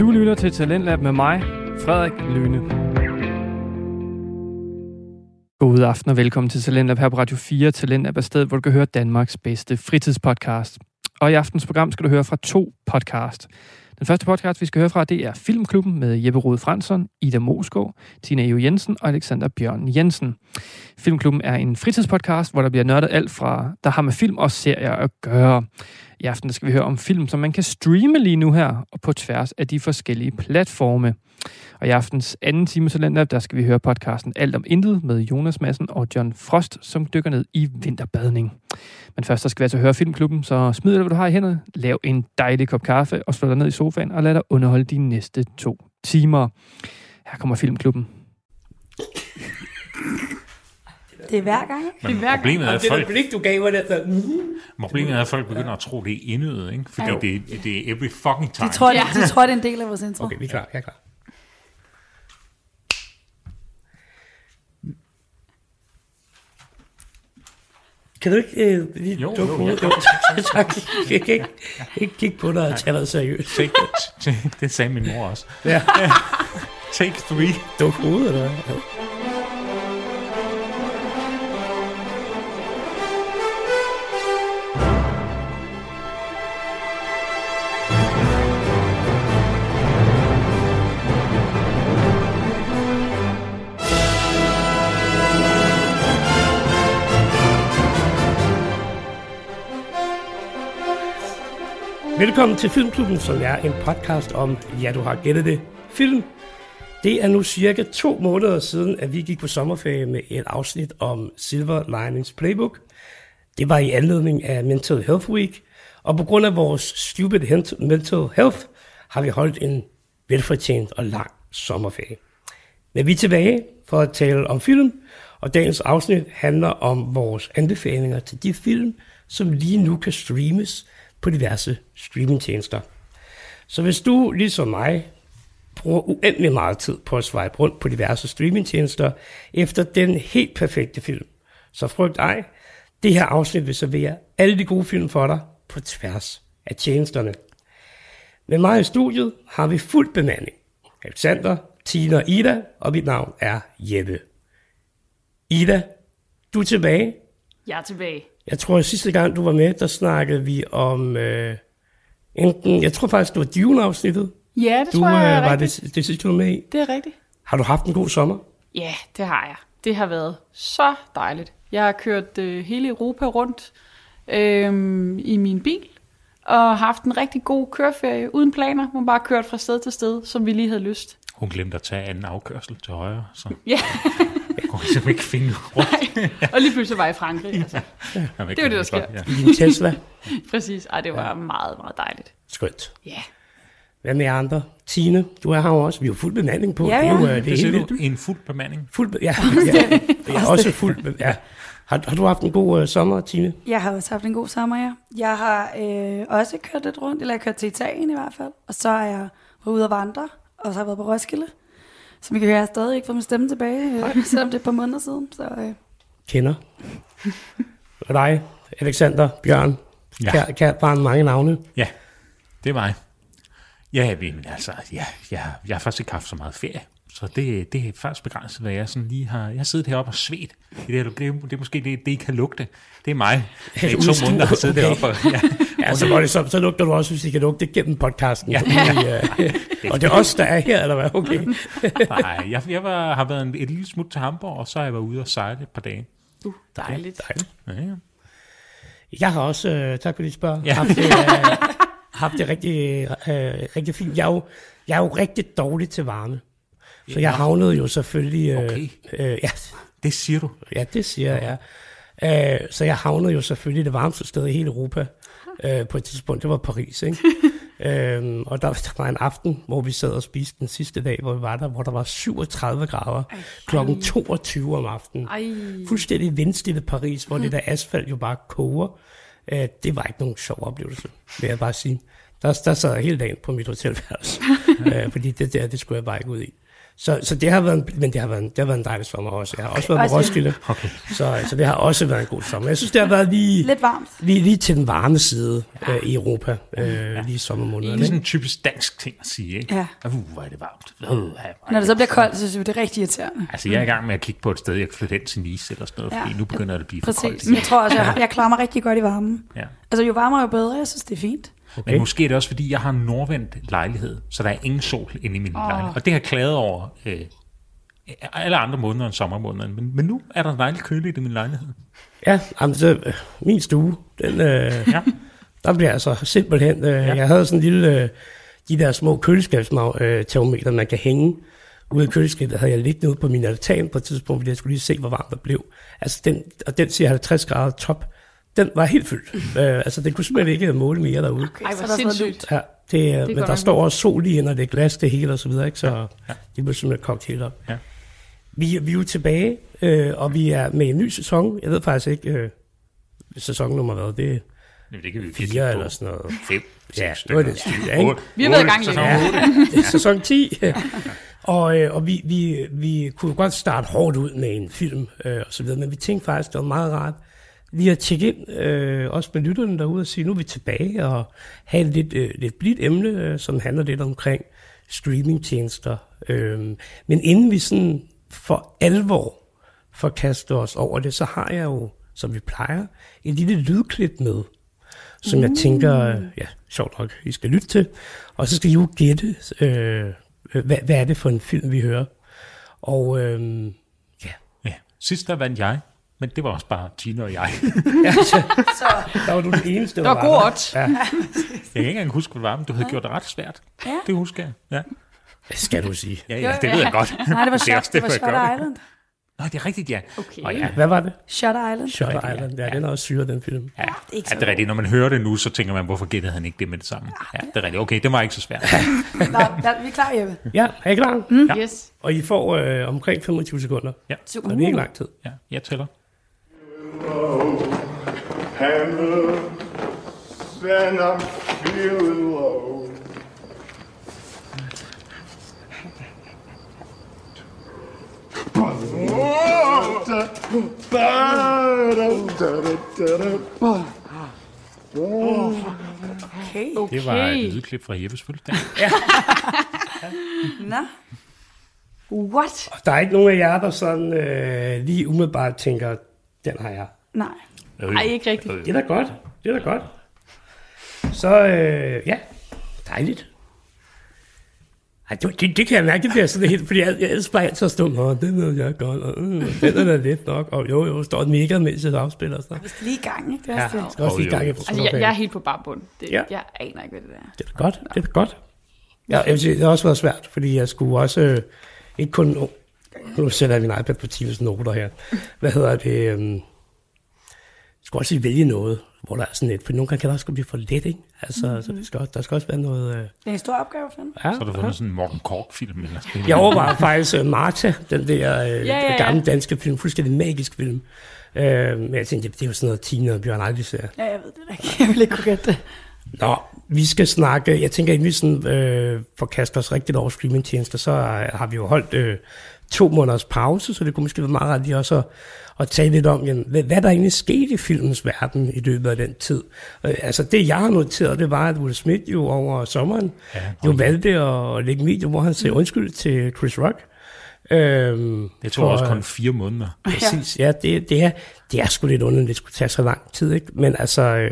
Du lytter til Talentlab med mig, Frederik Lyne. God aften og velkommen til Talentlab her på Radio 4. Talentlab er stedet, hvor du kan høre Danmarks bedste fritidspodcast. Og i aftens program skal du høre fra to podcast. Den første podcast, vi skal høre fra, det er Filmklubben med Jeppe Rode Fransson, Ida Moskov, Tina Jo Jensen og Alexander Bjørn Jensen. Filmklubben er en fritidspodcast, hvor der bliver nørdet alt fra, der har med film og serier at gøre. I aften skal vi høre om film, som man kan streame lige nu her, og på tværs af de forskellige platforme. Og i aftens anden time Talenter, der skal vi høre podcasten Alt om Intet med Jonas Madsen og John Frost, som dykker ned i vinterbadning. Men først så skal vi altså høre Filmklubben, så smid det, hvad du har i hænderne, lav en dejlig kop kaffe og slå dig ned i sofaen og lad dig underholde de næste to timer. Her kommer Filmklubben. Det er hver gang. Men det er hver problemet er, at Det folk, der blik, du gav mig, der, der mm, problemet er, at folk begynder at tro, det er indødet, ikke? Fordi Ja. det, det er every fucking time. De tror, det, de tror, det er en del af vores intro. Okay, vi er klar, jeg er klar. Kan du ikke øh, lige Jo, dukke jo, hovedet? jeg Jo, tak, tak. Jeg kan ikke, ikke kigge på dig og tage dig seriøst. Take, t- det sagde min mor også. Ja, Take three. duk hovedet, eller Velkommen til Filmklubben, som er en podcast om, ja du har gættet det, film. Det er nu cirka to måneder siden, at vi gik på sommerferie med et afsnit om Silver Linings Playbook. Det var i anledning af Mental Health Week, og på grund af vores stupid mental health, har vi holdt en velfortjent og lang sommerferie. Men vi er tilbage for at tale om film, og dagens afsnit handler om vores anbefalinger til de film, som lige nu kan streames på diverse streamingtjenester. Så hvis du, ligesom mig, bruger uendelig meget tid på at swipe rundt på diverse streamingtjenester efter den helt perfekte film, så frygt ej, det her afsnit vil servere alle de gode film for dig på tværs af tjenesterne. Med mig i studiet har vi fuld bemanding. Alexander, Tina og Ida, og mit navn er Jeppe. Ida, du er tilbage. Jeg er tilbage. Jeg tror, at sidste gang du var med, der snakkede vi om øh, enten, jeg tror faktisk, det var Dune-afsnittet. Ja, det Du tror øh, jeg er var rigtigt. det, det sidste, du var med i. Det er rigtigt. Har du haft en god sommer? Ja, det har jeg. Det har været så dejligt. Jeg har kørt øh, hele Europa rundt øh, i min bil, og haft en rigtig god køreferie uden planer. Man bare kørt fra sted til sted, som vi lige havde lyst. Hun glemte at tage anden afkørsel til højre, så Ja, kunne simpelthen ikke finde rundt. og lige pludselig var jeg i Frankrig. Altså. Det er jo det, der sker. Ja. I din Tesla? Præcis. Ej, det var meget, meget dejligt. Skønt. Ja. Hvad med andre? Tine, du er her også. Vi har fuld bemanding på. Ja, Det er jo, ja. øh, det Det er helt du, en fuld bemanding. Fuld, be- ja, ja, det er også fuld. be- Ja. Har, har du haft en god uh, sommer, Tine? Jeg har også haft en god sommer, ja. Jeg har øh, også kørt lidt rundt, eller jeg har kørt til Italien i hvert fald. Og så er jeg været ude at vandre, og så har jeg været på Roskilde. Som I kan høre, jeg har stadig ikke fået min stemme tilbage, øh, selvom det er et par måneder siden. Så øh, Kender. Og dig, Alexander, Bjørn, Ja. kær, kær barn, mange navne. Ja, det er mig. Ja, men altså, ja, ja, jeg har faktisk ikke haft så meget ferie. Så det, det er faktisk begrænset, hvad jeg sådan lige har... Jeg har siddet heroppe og svedt. Det er, det, det er måske det, det, I kan lugte. Det er mig. Det er i to måneder, har siddet okay. deroppe. Og, ja. Ja, så, var det, så, så lugter du også, hvis I kan lugte gennem podcasten. Ja. Ja. og det er os, der er her, eller hvad? Okay. Nej, jeg, jeg var, har været en, et lille smut til Hamburg, og så har jeg været ude og sejle et par dage. uh, dejligt. Dejligt. Ja, ja. Jeg har også, øh, tak for dit spørg, Ja. ja. haft, det, øh, haft det rigtig, øh, rigtig fint. Jeg er, jo, jeg er jo rigtig dårlig til varme. Så jeg havnede jo selvfølgelig... Øh, Okay. øh, ja, Det siger du. ja, det siger jeg. Øh, så jeg havnede jo selvfølgelig det varmeste sted i hele Europa øh, på et tidspunkt. Det var Paris, ikke? øhm, og der, der var en aften, hvor vi sad og spiste den sidste dag, hvor vi var der, hvor der var 37 grader klokken 22 om aftenen. Ej. Fuldstændig vindstille Paris, hvor det der asfalt jo bare koger. Øh, det var ikke nogen sjov oplevelse, vil jeg bare sige. Der, der sad jeg hele dagen på mit hotelværelse, øh, fordi det der, det skulle jeg bare ikke ud i. Så, så det har været en, men det har været en, det har været en dejlig sommer også. Jeg har også været på Også- Roskilde, okay. så, så det har også været en god sommer. Jeg synes, det har været lige, Lidt varmt. lige, lige til den varme side øh, i Europa, øh, lige i Det sommermånederne. er ikke? sådan en typisk dansk ting at sige, ikke? Ja. Uh, hvor er det varmt. Uh, Når det så bliver koldt, så synes jeg, det er rigtig irriterende. Altså, jeg er i gang med at kigge på et sted, jeg kan flytte ind til Nice eller sådan noget, Ja. fordi nu begynder det at blive for koldt. Præcis. Jeg tror også, jeg, jeg klarer mig rigtig godt i varmen. Ja. Altså, jo varmere, jo bedre. Jeg synes, det er fint. Men måske er det også, fordi jeg har en nordvendt lejlighed, så der er ingen sol inde i min oh. lejlighed. Og det har jeg klaget over øh, alle andre måneder end sommermånederne. Men, men nu er der dejligt køligt i min lejlighed. Ja, jamen, så, øh, min stue, den, øh, Ja. der bliver altså simpelthen... Øh, ja. Jeg havde sådan en lille... Øh, de der små køleskabstermometer, man kan hænge ude i køleskabet, havde jeg liggende ude på min altan på et tidspunkt, fordi jeg skulle lige se, hvor varmt det blev. Altså, den, og den siger 50 grader top. Den var helt fyldt. øh, altså, den kunne simpelthen ikke måle mere derude. Ej, så hvor er sindssygt. Ja, det, det men der nok står også sol i, når det er glas, det hele og så videre, ikke? Så ja, ja. det bliver simpelthen kogt helt op. Ja. Vi, vi er jo tilbage, øh, og vi er med en ny sæson. Jeg ved faktisk ikke, øh, sæsonnummer hvad, det er Jamen, det kan vi fire eller sådan noget. Fem, Ja, det var det stykker. stil, ikke? Vi har været i gang sæson længe. er sæson 10. og øh, og vi, vi, vi kunne godt starte hårdt ud med en film øh, og så videre, men vi tænkte faktisk, det var meget rart lige at tjekke ind, øh, også med lytterne derude, og sige, nu er vi tilbage, og have et lidt, øh, lidt blidt emne, øh, som handler lidt omkring streamingtjenester. Øh, men inden vi sådan for alvor forkaster os over det, så har jeg jo, som vi plejer, en lille lydklip med, som jeg tænker, ja, sjovt nok, I skal lytte til. Og så skal I jo gætte, øh, øh, hvad, hvad er det for en film, vi hører. Og øh, ja, Ja. Sidst der vandt jeg, men det var også bare Tina og jeg. der var du den eneste, Der var der god der. odds. Ja, Jeg kan ikke engang huske, hvad det var, men du havde gjort det ret svært. Ja. Det husker jeg. Ja, det skal du sige. ja, ja det ved jeg godt. Nej, det var, shot, det var det. Island. Nå, det er rigtigt, ja. Okay. Og ja, Hvad var det? Shutter Island. Shutter Rigtigt, ja. Island. Ja, den er også syre, den film. Ja, er ikke ja, så det er rigtigt. Når man hører det nu, så tænker man, hvorfor gættede han ikke det med det samme? Ja, det er rigtigt. Okay, det var ikke så svært. Nå, vi er klar, Jeppe. Ja, er I klar? Mm. Ja. Yes. Og I får øh, omkring 25 sekunder. Super. Så det er ikke lang tid. Ja, jeg tæller. Hammer, then I'm feeling low. Okay. Okay. Det var et lydklip fra Jeppes fødselsdag. Nå. What? Der er ikke nogen af jer, der sådan øh, lige umiddelbart tænker, den har jeg. Nej. Ej, ikke rigtigt. Det er da godt. Det er da godt. Så øh, ja, dejligt. Ej, det, det, det kan jeg mærke, det bliver sådan helt, fordi jeg, jeg elsker bare altid at stå, Nå, den ved jeg godt, og øh, den er da lidt nok, og jo, jo, står et mega, mens jeg afspiller og sådan noget. Vi skal lige i gang, ikke? Det er Ja, det. skal også lige i gang efter Altså, jeg, jeg er helt på barbund. Det, Ja. Jeg aner ikke, hvad det er. Det er da godt, det er da godt. Ja, jeg vil sige, det har også været svært, fordi jeg skulle også, øh, ikke kun, nu sætter jeg min iPad på Times noter her, hvad hedder det, øhm, jeg skulle også lige vælge noget, hvor der er sådan lidt, for nogle gange kan det også blive for let, ikke? Altså, mm-hmm. så det skal, også- der skal også være noget, øh, Det er en stor opgave at finde. ja, Så har du fundet sådan en Morten Kork-film eller sådan Jeg overvejer faktisk uh, Marta, den der uh, ja, ja, ja, ja. gamle danske film, fuldstændig magisk film. Uh, men jeg tænkte, det er jo sådan noget, Tina og Bjørn aldrig ser. Ja, jeg ved det ikke. Jeg vil ikke kunne gætte det. Nå, vi skal snakke, jeg tænker, at vi sådan, øh, får kastet os rigtigt over streamingtjenester, så øh, har vi jo holdt øh, to måneders pause, så det kunne måske være meget rart lige også at, at tale lidt om, jamen, hvad, hvad der egentlig skete i filmens verden i løbet af den tid. Øh, altså det, jeg har noteret, det var, at Will Smith jo over sommeren Ja, jo og- valgte at lægge en video, hvor han sagde undskyld til Chris Rock. Øhm, Det tog for, også kun fire måneder. Præcis, ja, det, det, er, det er sgu lidt underligt, det skulle tage så lang tid, ikke? Men altså, øh,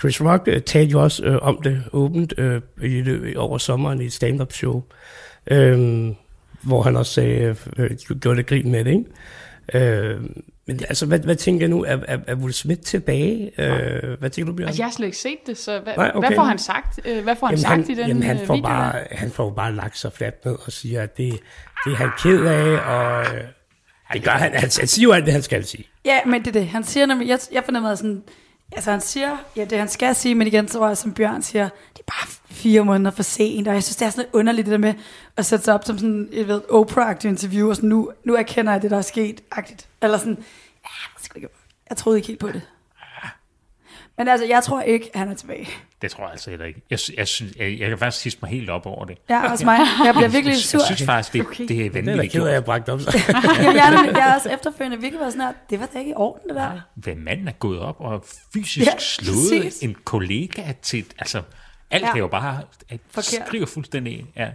Chris Rock øh, talte jo også øh, om det åbent øh, i, over sommeren i et stand-up show, øh, hvor han også sagde, øh, gjorde det grin med det, ikke? Øh, men altså, hvad, hvad tænker jeg nu? Er, er, er Will Smith tilbage? Øh, hvad tænker du, Bjørn? Altså, jeg har slet ikke set det, så hvad, Nej, okay. hvad får han sagt? Øh, Hvad får han Jamen, sagt han, i den jamen, han, øh, får video? bare, han får bare lagt sig fladt ned og siger, at det, det er han ked af, og øh, det gør han. Han, han siger jo alt det, han skal sige. Ja, men det er det. Han siger nemlig, jeg, jeg fornemmer sådan, altså han siger, ja, det han skal sige, men igen, så tror jeg, som Bjørn siger, det er bare fire måneder for sent, og jeg synes, det er sådan lidt underligt, det der med at sætte sig op som sådan, et ved, Oprah-agtig interview, og sådan, nu, nu erkender jeg det, der er sket, agtigt. Eller sådan, ja, jeg, ikke, jeg troede ikke helt på det. Men altså, jeg tror ikke, han er tilbage. Det tror jeg altså heller ikke. Jeg, jeg, jeg, jeg kan faktisk sidste mig helt op over det. Ja, også mig. Jeg bliver virkelig sur. jeg synes faktisk, det, Okay. det er Det er da vanvittigt ked af, at jeg bragt op. Så. Jeg, er, jeg er også efterfølgende virkelig været sådan her, det var da ikke i orden, det der. Hvad manden er gået op og fysisk Ja, slået præcis. en kollega til... Altså, alt Ja. er jo bare... At skriver fuldstændig... Ja.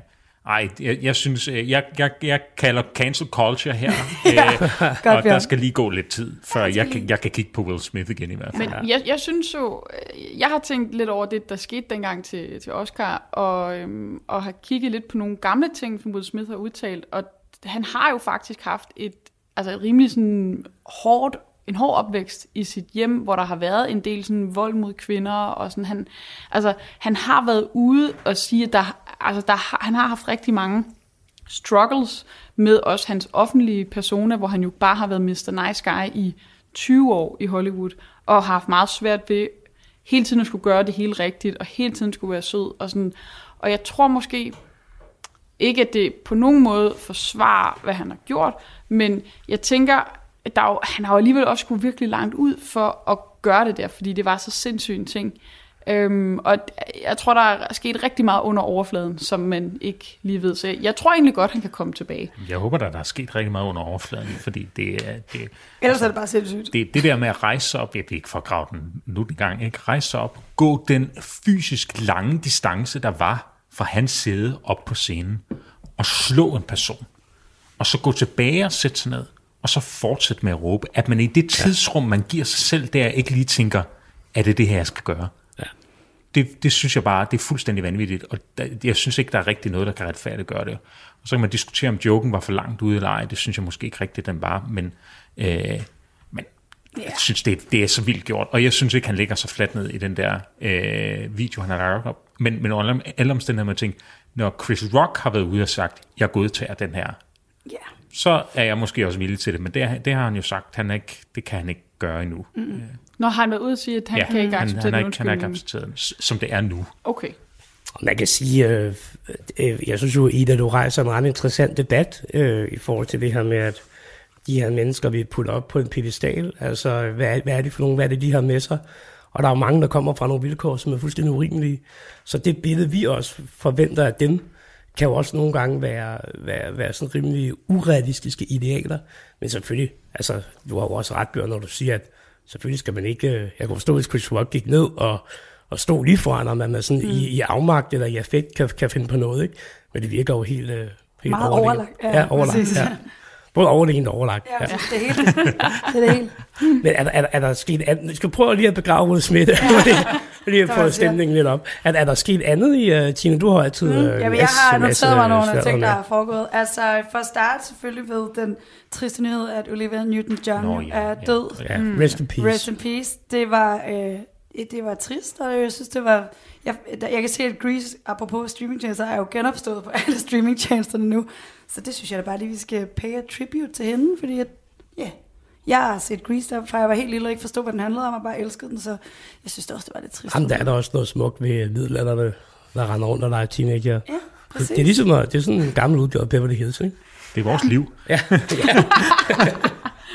Ej, jeg, jeg synes, øh, jeg, jeg, jeg kalder cancel culture her, øh, Godt, og der skal lige gå lidt tid, før jeg, kan, jeg kan kigge på Will Smith igen i hvert fald. Men jeg, jeg synes jo, øh, jeg har tænkt lidt over det, der skete dengang til, til Oscar, og, øhm, og har kigget lidt på nogle gamle ting, som Will Smith har udtalt, og han har jo faktisk haft et, altså et rimelig sådan hårdt, en hård opvækst i sit hjem, hvor der har været en del sådan vold mod kvinder, og sådan han, altså han har været ude og sige, at der, altså der, han har haft rigtig mange struggles med også hans offentlige persona, hvor han jo bare har været Mr. Nice Guy i 20 år i Hollywood, og har haft meget svært ved hele tiden at skulle gøre det helt rigtigt, og hele tiden skulle være sød. Og, sådan. og jeg tror måske ikke, at det på nogen måde forsvarer, hvad han har gjort, men jeg tænker, at der jo, han har jo alligevel også skulle virkelig langt ud for at gøre det der, fordi det var så sindssygt en ting. Øhm, og jeg tror, der er sket rigtig meget under overfladen, som man ikke lige ved. Så jeg, tror egentlig godt, han kan komme tilbage. Jeg håber, der, der er sket rigtig meget under overfladen, fordi det er... Det, Ellers er det bare sindssygt. det, det der med at rejse sig op, jeg vil ikke for grave den nu den gang, ikke? rejse sig op, gå den fysisk lange distance, der var fra hans side op på scenen, og slå en person, og så gå tilbage og sætte sig ned, og så fortsætte med at råbe, at man i det tidsrum, man giver sig selv, der ikke lige tænker, er det det her, jeg skal gøre? Det, det synes jeg bare, det er fuldstændig vanvittigt, og der, jeg synes ikke, der er rigtig noget, der kan retfærdiggøre det. Og så kan man diskutere, om joken var for langt ude eller ej, det synes jeg måske ikke rigtigt, den var, men, øh, men jeg synes, det, det er så vildt gjort, og jeg synes ikke, han ligger så fladt ned i den der øh, video, han har lagt op. Men, men under alle omstændigheder må jeg tænke, når Chris Rock har været ude og sagt, jeg godtager den her, Ja. så er jeg måske også villig til det, men det, det har han jo sagt, han ikke, det kan han ikke gøre endnu. Mm. Når han været ude og sige, at han Ja, kan ikke han, acceptere han, er den ikke, han er ikke accepteret, den, som det er nu. Okay. Man kan sige, øh, øh, jeg synes jo, Ida, du rejser en ret interessant debat øh, i forhold til det her med, at de her mennesker, vi putter op på en pedestal, altså hvad er, hvad er det for nogle, hvad er det, de har med sig? Og der er jo mange, der kommer fra nogle vilkår, som er fuldstændig urimelige. Så det billede, vi også forventer af dem, kan jo også nogle gange være, være, være sådan rimelig urealistiske idealer. Men selvfølgelig, altså, du har jo også ret, Bjørn, når du siger, at selvfølgelig skal man ikke... øh, Jeg kan forstå, hvis Chris Rock gik ned og, og stod lige foran ham, at man sådan mm. i, i afmagt eller i affekt kan, kan finde på noget, ikke? Men det virker jo helt, øh, helt Meget overlagt. Ja, ja overlagt. Ja. Både overlegent og overlagt. Ja, Ja. det er helt. det er det hele. Men er der, er, der, er der sket andet? Vi skal prøve lige at begrave Will Smith. Ja. lige at få det, stemningen lidt op. Er, er der sket andet i, uh, Tine? Du har altid... Mm. Uh, Jamen, jeg har noteret mig nogle af ting, der er foregået. Altså, for at starte selvfølgelig ved den triste nyhed, at Olivia Newton-John Nå, ja, er ja. død. Ja, rest in peace. Rest in peace. Det var, øh, det var trist, og jeg synes, det var... Jeg, jeg kan se, at Grease, apropos streamingtjenester, er jo genopstået på alle streamingtjenesterne nu. Så det synes jeg da bare lige, vi skal pay a tribute til hende, fordi at, yeah, jeg har set Grease, der, fra jeg var helt lille og ikke forstod, hvad den handlede om, og bare elskede den, så jeg synes det også, det var lidt trist. Jamen, der er der også noget smukt ved middelalderne, der render rundt og leger teenager. Ja, Det, præcis. det er ligesom at- det er sådan en gammel udgave af Beverly Hills, ikke? Det er vores liv.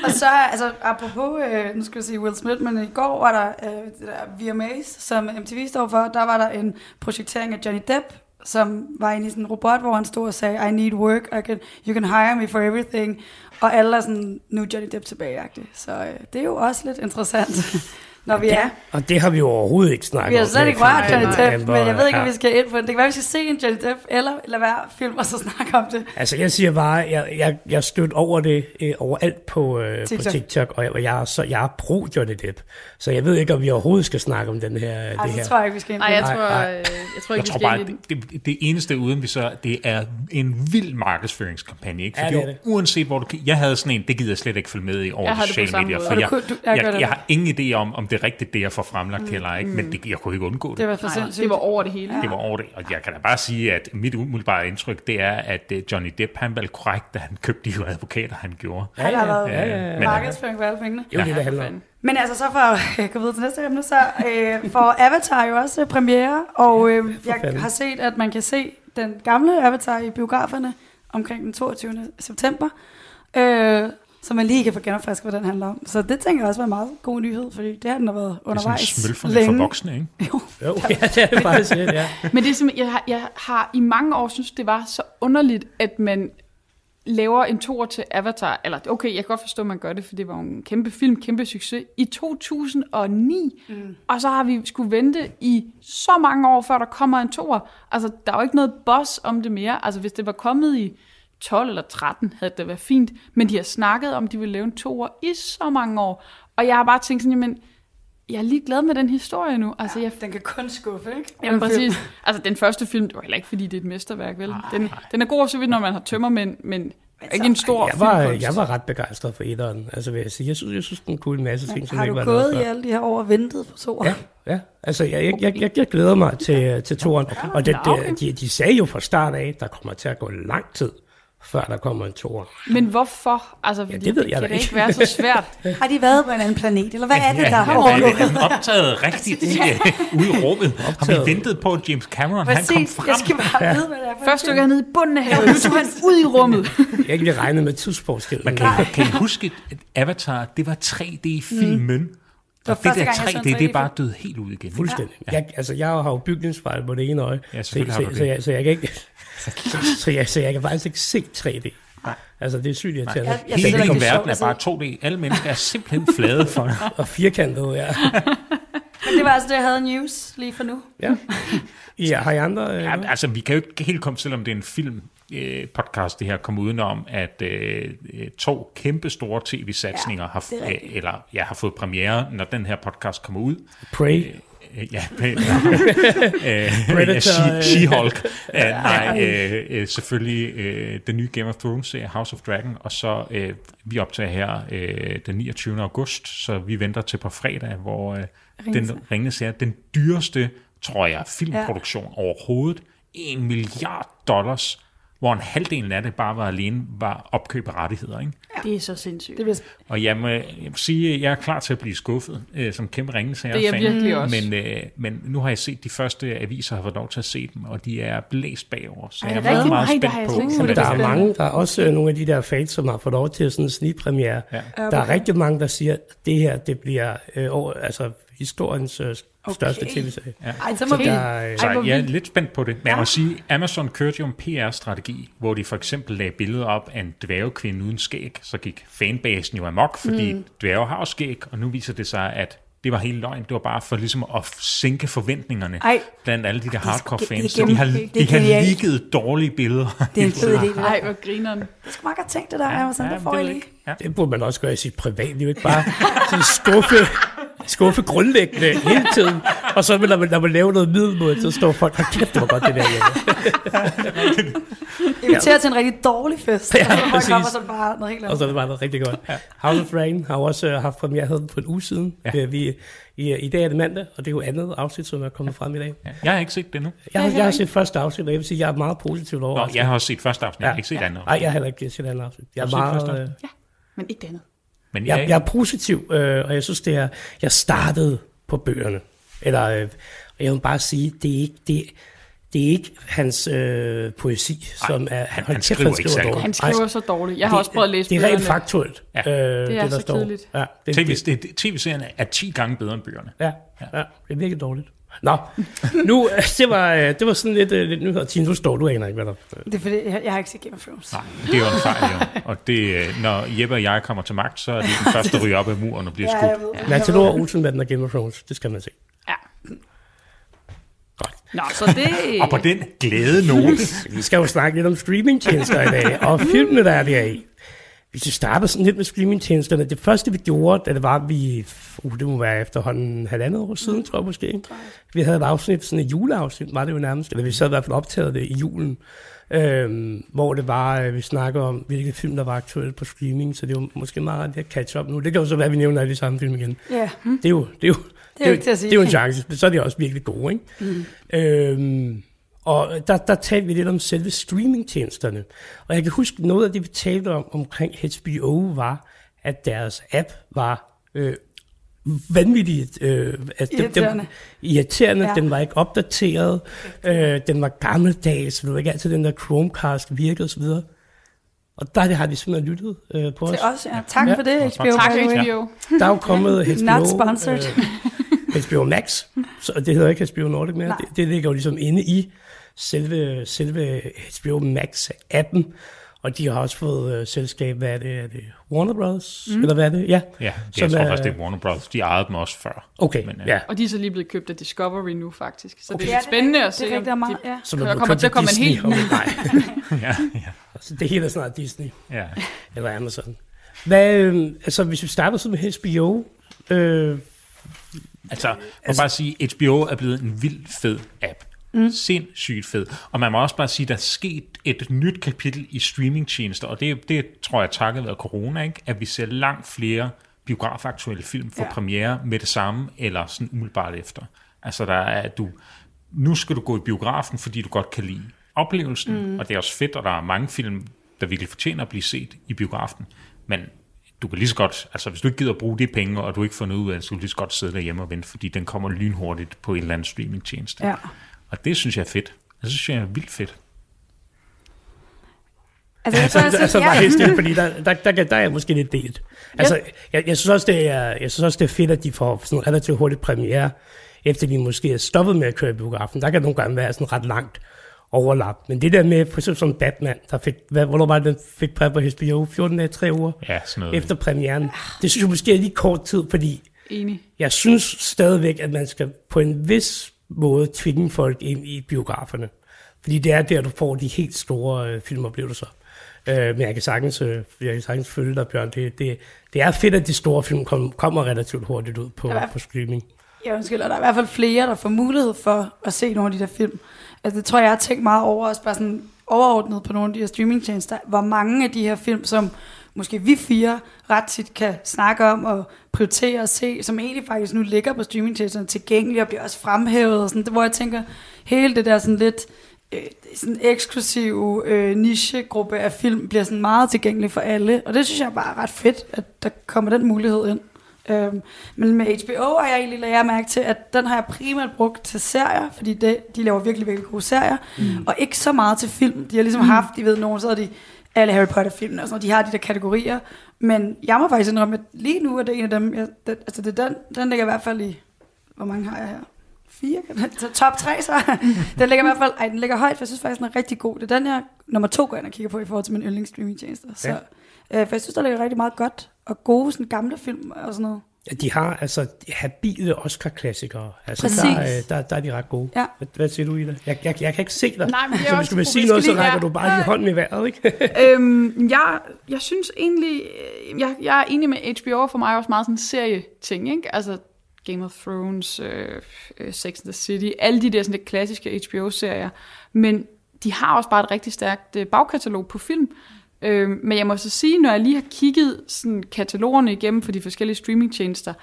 Og så, altså, apropos, øh, nu skal jeg sige Will Smith, men i går var der øh, det der VMAs, som MTV står for, der var der en projektering af Johnny Depp, som var inde i sådan en robot, hvor han stod og sagde, I need work, I can, you can hire me for everything. Og alle er sådan, nu Johnny Depp tilbage -agtig. Så øh, det er jo også lidt interessant, når vi er. Og det har vi jo overhovedet ikke snakket om. Vi har slet ikke rørt Johnny Depp, men jeg ved ikke, om vi skal ind på det. Det kan være, vi skal se en Johnny Depp, eller lade være film og så snakke om det. Altså, jeg siger bare, jeg, jeg, jeg stødte over det øh, overalt på, øh, TikTok. på TikTok, og jeg, jeg, er så, jeg er pro Johnny Depp. Så jeg ved ikke, om vi overhovedet skal snakke om den her, det Ej, her. så tror jeg ikke, vi skal ind på Nej, jeg det. tror, Nej, øh, jeg tror Jeg ikke, tror vi bare, ind i det, det, det eneste uden vi så, det er en vild markedsføringskampagne. Ikke? Ja, Fordi det er det. uanset hvor du Jeg havde sådan en, det gider jeg slet ikke følge med i over Jeg det sociale medier. For jeg, jeg jeg, det jeg, har ingen idé om, om det er rigtigt, det jeg får fremlagt eller ikke, men det, jeg kunne ikke undgå det. Det var for sindssygt. det var over det hele. Det var over det, og jeg kan da bare sige, at mit umiddelbare indtryk, det er, at øh, Johnny Depp, han valgte korrekt, da han købte de advokater, han gjorde. Han har været ja, ja, ja. markedsføring for alle pengene. Jo det, Ja, det handler om. Men altså, så for at gå videre til næste emne, så øh, får Avatar jo også øh, premiere, og øh, jeg fanden. har set, at man kan se den gamle Avatar i biograferne omkring den 22. september. Øh, så man lige kan få genopfrisket, hvad den handler om. Så det tænker jeg også var en meget god nyhed, fordi det har den har været Det er sådan undervejs smølferne længe. for voksne, ikke? Jo, Jo, ja, det er det faktisk, ja. Men det er simpelthen, jeg, har, jeg har i mange år synes, det var så underligt, at man laver en toer til Avatar. Eller okay, jeg kan godt forstå, at man gør det, for det var en kæmpe film, kæmpe succes i 2009. Mm. Og så har vi skulle vente i så mange år, før der kommer en toer. Altså, der er jo ikke noget boss om det mere. Altså, hvis det var kommet i 12 eller 13, havde det været fint. Men de har snakket om, at de vil lave en toer i så mange år. Og jeg har bare tænkt sådan, jamen, jeg er lige glad med den historie nu. Altså, jeg den kan kun skuffe, ikke? Jamen præcis. Altså den første film, det var heller ikke fordi, det er et mesterværk, vel? Den, den er god så vidt, når man har tømmermænd, men ikke en stor Jeg var, filmkunst. jeg var ret begejstret for etteren, altså vil jeg sige. Jeg synes, jeg synes den kunne en masse ting, som Har ikke du var lavet gået i alle de her år og ventet på to år? Ja, ja. Altså, jeg, jeg, jeg, jeg, jeg glæder mig til, til toren. Og det, det, de, de sagde jo fra start af, der kommer til at gå lang tid, før der kommer en toer. Men hvorfor? Altså, fordi det ved jeg kan det ikke. være så svært. Har de været på en anden planet, eller hvad er det, der har ja, er den optaget rigtigt ude, ude i rummet? Har vi ventet på, at James Cameron han kom Præcis, frem? jeg skal bare vide, hvad det er for Først dykker han ned i bunden af havet, nu tog han ud i rummet. Jeg kan ikke regne med tidsforskellen. Men kan, I- kan I huske, at Avatar, det var 3D-filmen? Mm. Var Og det første der gang, jeg så 3D, en det er 3D-film. bare død helt ud igen. Fuldstændig. Ja. Jeg, altså, jeg har jo bygningsfejl på det ene øje, Ja, så, så, så, det. jeg, så jeg kan ikke... Så, så, jeg, så jeg kan faktisk ikke se 3D. Altså, det er sygt irriterende. Jeg- jeg Hele det er verden er sjovt, bare 2D. Alle mennesker er simpelthen flade for det. Og firkantet, ja. Men det var altså det, jeg havde news lige for nu. ja. ja har I andre? Øh, Ja, altså, vi kan jo ikke helt komme, selvom det er en film øh, podcast, det her, komme udenom, at øh, øh, to kæmpe store tv-satsninger Ja, har, øh, eller, ja, har fået premiere, når den her podcast kommer ud. Prey. Øh, ja, øh, Predator, ja, She- øh. She-Hulk. Uh, nej, øh, øh, selvfølgelig øh, den nye Game of Thrones serie House of Dragon, og så øh, vi optager her øh, den 29. august, så vi venter til på fredag, hvor øh, den Ringnes er den dyreste, tror jeg, filmproduktion ja. overhovedet. En milliard dollars, hvor en halvdelen af det bare var alene var opkøb af rettigheder. Ikke? Det er så sindssygt. Det bliver Og jeg må, jeg må sige, at jeg er klar til at blive skuffet øh, som kæmpe ringenes Det er jeg fan. virkelig også. Men, øh, men nu har jeg set de første aviser, har fået lov til at se dem, og de er blæst bagover. Så Ej, jeg er meget, meget spændt på, det Der er mange, der er også øh, nogle af de der fans, som har fået lov til sådan en snigpremiere. Ja. Der er rigtig mange, der siger, at det her, det bliver øh, altså historiens øh, største Okay. tv-serie. Ej, så må vi... Der, Så Ej, hvor jeg er vildt. lidt spændt på det. Men jeg må sige, Amazon kørte jo en PR-strategi, hvor de for eksempel lagde billeder op af en dværgekvinde uden skæg. Så gik fanbasen jo amok, fordi mm. dværge har skæg, og nu viser det sig, at det var helt løgn. Det var bare for ligesom at sænke forventningerne Ej. blandt alle de der er- hardcore det- det fans. Så de har, de har ligget dårlige billeder. Det er en fed idé, det der. Ej, hvor grineren. Det skulle meget godt tænke det der, ja, sådan, ja, det får det lige. ikke. Ja. det burde man også gøre i sit privatliv, ikke bare sådan skuffe, skuffe grundlæggende hele tiden. Og så når man, når man laver noget middelmåde, så står folk, hold kæft, det var godt det der hjemme. Inviterer til en rigtig dårlig fest. Ja, og så præcis. kommer så bare noget helt Og andet. så er det bare noget rigtig godt. House of Dragon har også øh, haft premiere havde den for en uge siden. Ja. Vi, i, I dag er det mandag, og det er jo andet afsnit, som er kommet frem i dag. Ja. Jeg har ikke set det nu. Jeg, har, heller jeg har set første afsnit, og jeg vil sige, at jeg er meget positivt Nå, overrasket. jeg har også set første afsnit, jeg har ikke set andet. Nej, jeg har heller ikke set andet afsnit. Jeg er, Har du set meget, første øh, Men ikke det andet. Men jeg, jeg, jeg er positiv, øh, og jeg synes, det er... Jeg startede på bøgerne. Eller, øh, jeg vil bare sige, det er ikke... Det, det er ikke hans øh, poesi, som er... han- han kæft, skriver ikke særlig dårligt. Han skriver så dårligt. Jeg har også prøvet at læse Det er rent faktuelt, Ja. ja. øh, det, er der så står. kedeligt. Ja, det, TV, det, det, det, TV-serien er 10 gange bedre end bøgerne. ja, ja, det er virkelig dårligt. Nå, nu, det var, øh, det var sådan lidt, øh, lidt nyheder. Tine, nu står du aner ikke, hvad der... Det er fordi, jeg, jeg har ikke set Game of Thrones. Nej, det er jo en fejl, jo. Og det, øh, når Jeppe og jeg kommer til magt, så er det den første, der ryger op af muren og bliver Ja, skudt. jeg ved. Matador Olsenbanden og Game of Thrones, det skal man se. Ja. Godt. Nå, så det... Og på den glæde note, Vi skal jo snakke lidt om streamingtjenester i dag, og filmene, der er deri. Hvis vi starter sådan lidt med streamingtjenesterne, det første vi gjorde, da det var, vi, uh, det må være efterhånden halvandet år siden, tror jeg måske. Vi havde et afsnit, sådan et juleafsnit, var det jo nærmest, eller vi sad i hvert fald optaget det i julen, øhm, hvor det var, øh, vi snakker om, hvilke film, der var aktuelle på streaming, så det var måske meget at catch up nu. Det kan jo så være, at vi nævner alle de samme film igen. Ja, Det er jo, det er jo, det jo ikke til at sige. Det er jo en chance, så er de også virkelig gode, ikke? Mm. Øhm, og der, der talte vi lidt om selve streamingtjenesterne. Og jeg kan huske, noget af det, vi talte om omkring HBO, var, at deres app var øh, vanvittigt øh, altså, den- Irriterende. Den, irriterende. Ja. Ja. Den var ikke opdateret. Øh, den var gammeldags. Det var ikke altid, den der Chromecast virkede osv. Og der har de simpelthen lyttet øh, på os. Til os, ja. Tak Ja. for det, HBO. Tak. HBO. Der er jo kommet HBO, Not sponsored. øh, HBO Max, så det hedder ikke HBO Nordic mere. Nej. Det, det ligger jo ligesom inde i selve, selve HBO Max-appen. Og de har også fået øh, selskab, hvad er det, er det Warner Brothers? Mm. Eller hvad er det? Ja, Ja, Som jeg tror er- faktisk, det er Warner Bros. De ejede dem også før. okay. Men, øh, ja. Og de er så lige blevet købt af Discovery nu, faktisk. Så det er Ja, lidt spændende er at se, Det er meget, de... ja. Så Der man kommer til at komme en helt ny. Nej, ja, ja, altså, det hele er snart Disney. ja. Eller Amazon. Hvad, øh, altså, hvis vi starter så med HBO, øh, Altså, man altså, bare sige, HBO er blevet en vild fed app. Mm. Sindssygt fed. Og man må også bare sige, at der er sket et nyt kapitel i streamingtjenester, og det, det tror jeg takket være corona, ikke? at vi ser langt flere biografaktuelle film få ja. Ja. premiere med det samme, eller sådan umiddelbart efter. Altså, der er, at du, nu skal du gå i biografen, fordi du godt kan lide oplevelsen, mm. og det er også fedt, og der er mange film, der virkelig fortjener at blive set i biografen. Men du kan lige så godt, altså hvis du ikke gider at bruge de penge, og du ikke får noget ud af det, så kan du lige så godt sidde derhjemme og vente, fordi den kommer lynhurtigt på en eller anden streamingtjeneste. ja. Og det synes jeg er fedt. Det synes jeg er vildt fedt. Altså, jeg altså, tror, altså ja. bare helt stille, fordi der, der, der, der er jeg måske lidt delt. Altså, jeg, jeg, synes også, det er, jeg synes også, det er fedt, at de får sådan relativt hurtigt premiere, efter de måske er stoppet med at køre i biografen. Der kan nogle gange være sådan ret langt overlap. Men det der med, for eksempel som Batman, der fik, hvad, hvornår var det, den fik præg på HBO? 14 dage, 3 uger Ja, sådan noget. efter premieren. Det synes jeg måske er lige kort tid, fordi Enig. jeg synes stadigvæk, at man skal på en vis måde tvinge folk ind i biograferne. Fordi det er der, du får de helt store øh, filmoplevelser. Øh, men jeg kan, sagtens, øh, jeg kan sagtens følge dig, Bjørn. Det, det, det er fedt, at de store film kom, kommer relativt hurtigt ud på, Ja. på streaming. Jeg undskylder, der er i hvert fald flere, der får mulighed for at se nogle af de der film. Altså, det tror jeg, jeg har tænkt meget over, også bare sådan overordnet på nogle af de her streamingtjenester, hvor mange af de her film, som måske vi fire ret tit kan snakke om og prioritere og se, som egentlig faktisk nu ligger på streamingtjenesterne tilgængelige og bliver også fremhævet, og sådan, hvor jeg tænker, hele det der sådan lidt øh, sådan eksklusiv øh, nichegruppe af film bliver sådan meget tilgængelig for alle, og det synes jeg bare er ret fedt, at der kommer den mulighed ind. Øhm, men med HBO har jeg egentlig lagt jeg mærke til, at den har jeg primært brugt til serier, fordi det, de laver virkelig, virkelig gode serier, mm. og ikke så meget til film. De har ligesom mm. haft, de ved nogen, så er de alle Harry Potter-filmene og sådan noget, de har de der kategorier, men jeg må faktisk indrømme, at lige nu er det en af dem, jeg, det, altså det er den, den ligger i hvert fald i, hvor mange har jeg her? Fire? Så top tre så. den ligger i hvert fald, ej, den ligger højt, for jeg synes faktisk, den er rigtig god. Det er den, jeg nummer to går ind og kigger på i forhold til min yndlingsstreamingtjenester. Så, Ja. øh, for jeg synes, der ligger rigtig meget godt, og gode sådan gamle film og sådan noget. Ja, De har altså habile Oscar-klassikere. Altså, Præcis. der, er, der, der er de ret gode. Ja. Hvad, hvad siger du, Ida? Jeg, jeg, jeg kan ikke se dig. Nej, men det er så også hvis du vil sige noget, så rækker du bare lige hånden i vejret, ikke? øhm, jeg, jeg synes egentlig, øh, jeg, jeg er enig med HBO er for mig også meget sådan en serieting, ikke? Altså Game of Thrones, øh, øh, Sex and the City, alle de der sådan lidt klassiske HBO-serier. Men de har også bare et rigtig stærkt øh, bagkatalog på film. Øh, men jeg må så sige, når jeg lige har kigget sådan, katalogerne igennem for de forskellige streamingtjenester,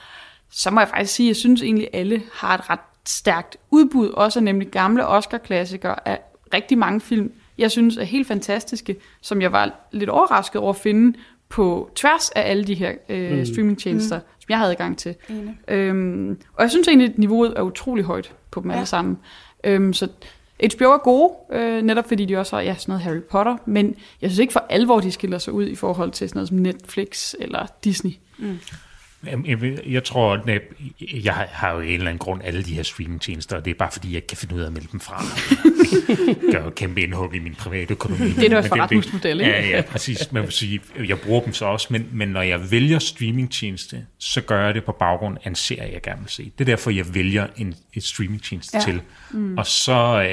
så må jeg faktisk sige, at jeg synes egentlig, at alle har et ret stærkt udbud, også af nemlig gamle Oscar-klassikere af rigtig mange film, jeg synes er helt fantastiske, som jeg var lidt overrasket over at finde på tværs af alle de her øh, Mm. streamingtjenester, mm. som jeg havde adgang til. Enig. Øhm, og jeg synes egentlig, at niveauet er utrolig højt på dem Ja. alle sammen. Øhm, så HBO er gode, øh, netop fordi de også har ja, sådan noget Harry Potter, men jeg synes ikke for alvor, de skiller sig ud i forhold til sådan noget som Netflix eller Disney. Jamen, Jeg, jeg, jeg tror, at jeg, har jo en eller anden grund alle de her streamingtjenester, og det er bare fordi, jeg ikke kan finde ud af at melde dem fra. Det gør jo kæmpe indhug i min private økonomi. Det er da også Men forretningsmodel, ikke? Ja, ja, præcis. Man vil sige, jeg bruger dem så også, men, men når jeg vælger streamingtjeneste, så gør jeg det på baggrund af en serie, jeg gerne vil se. Det er derfor, jeg vælger en, et streamingtjeneste Ja. til. Mm. Og så...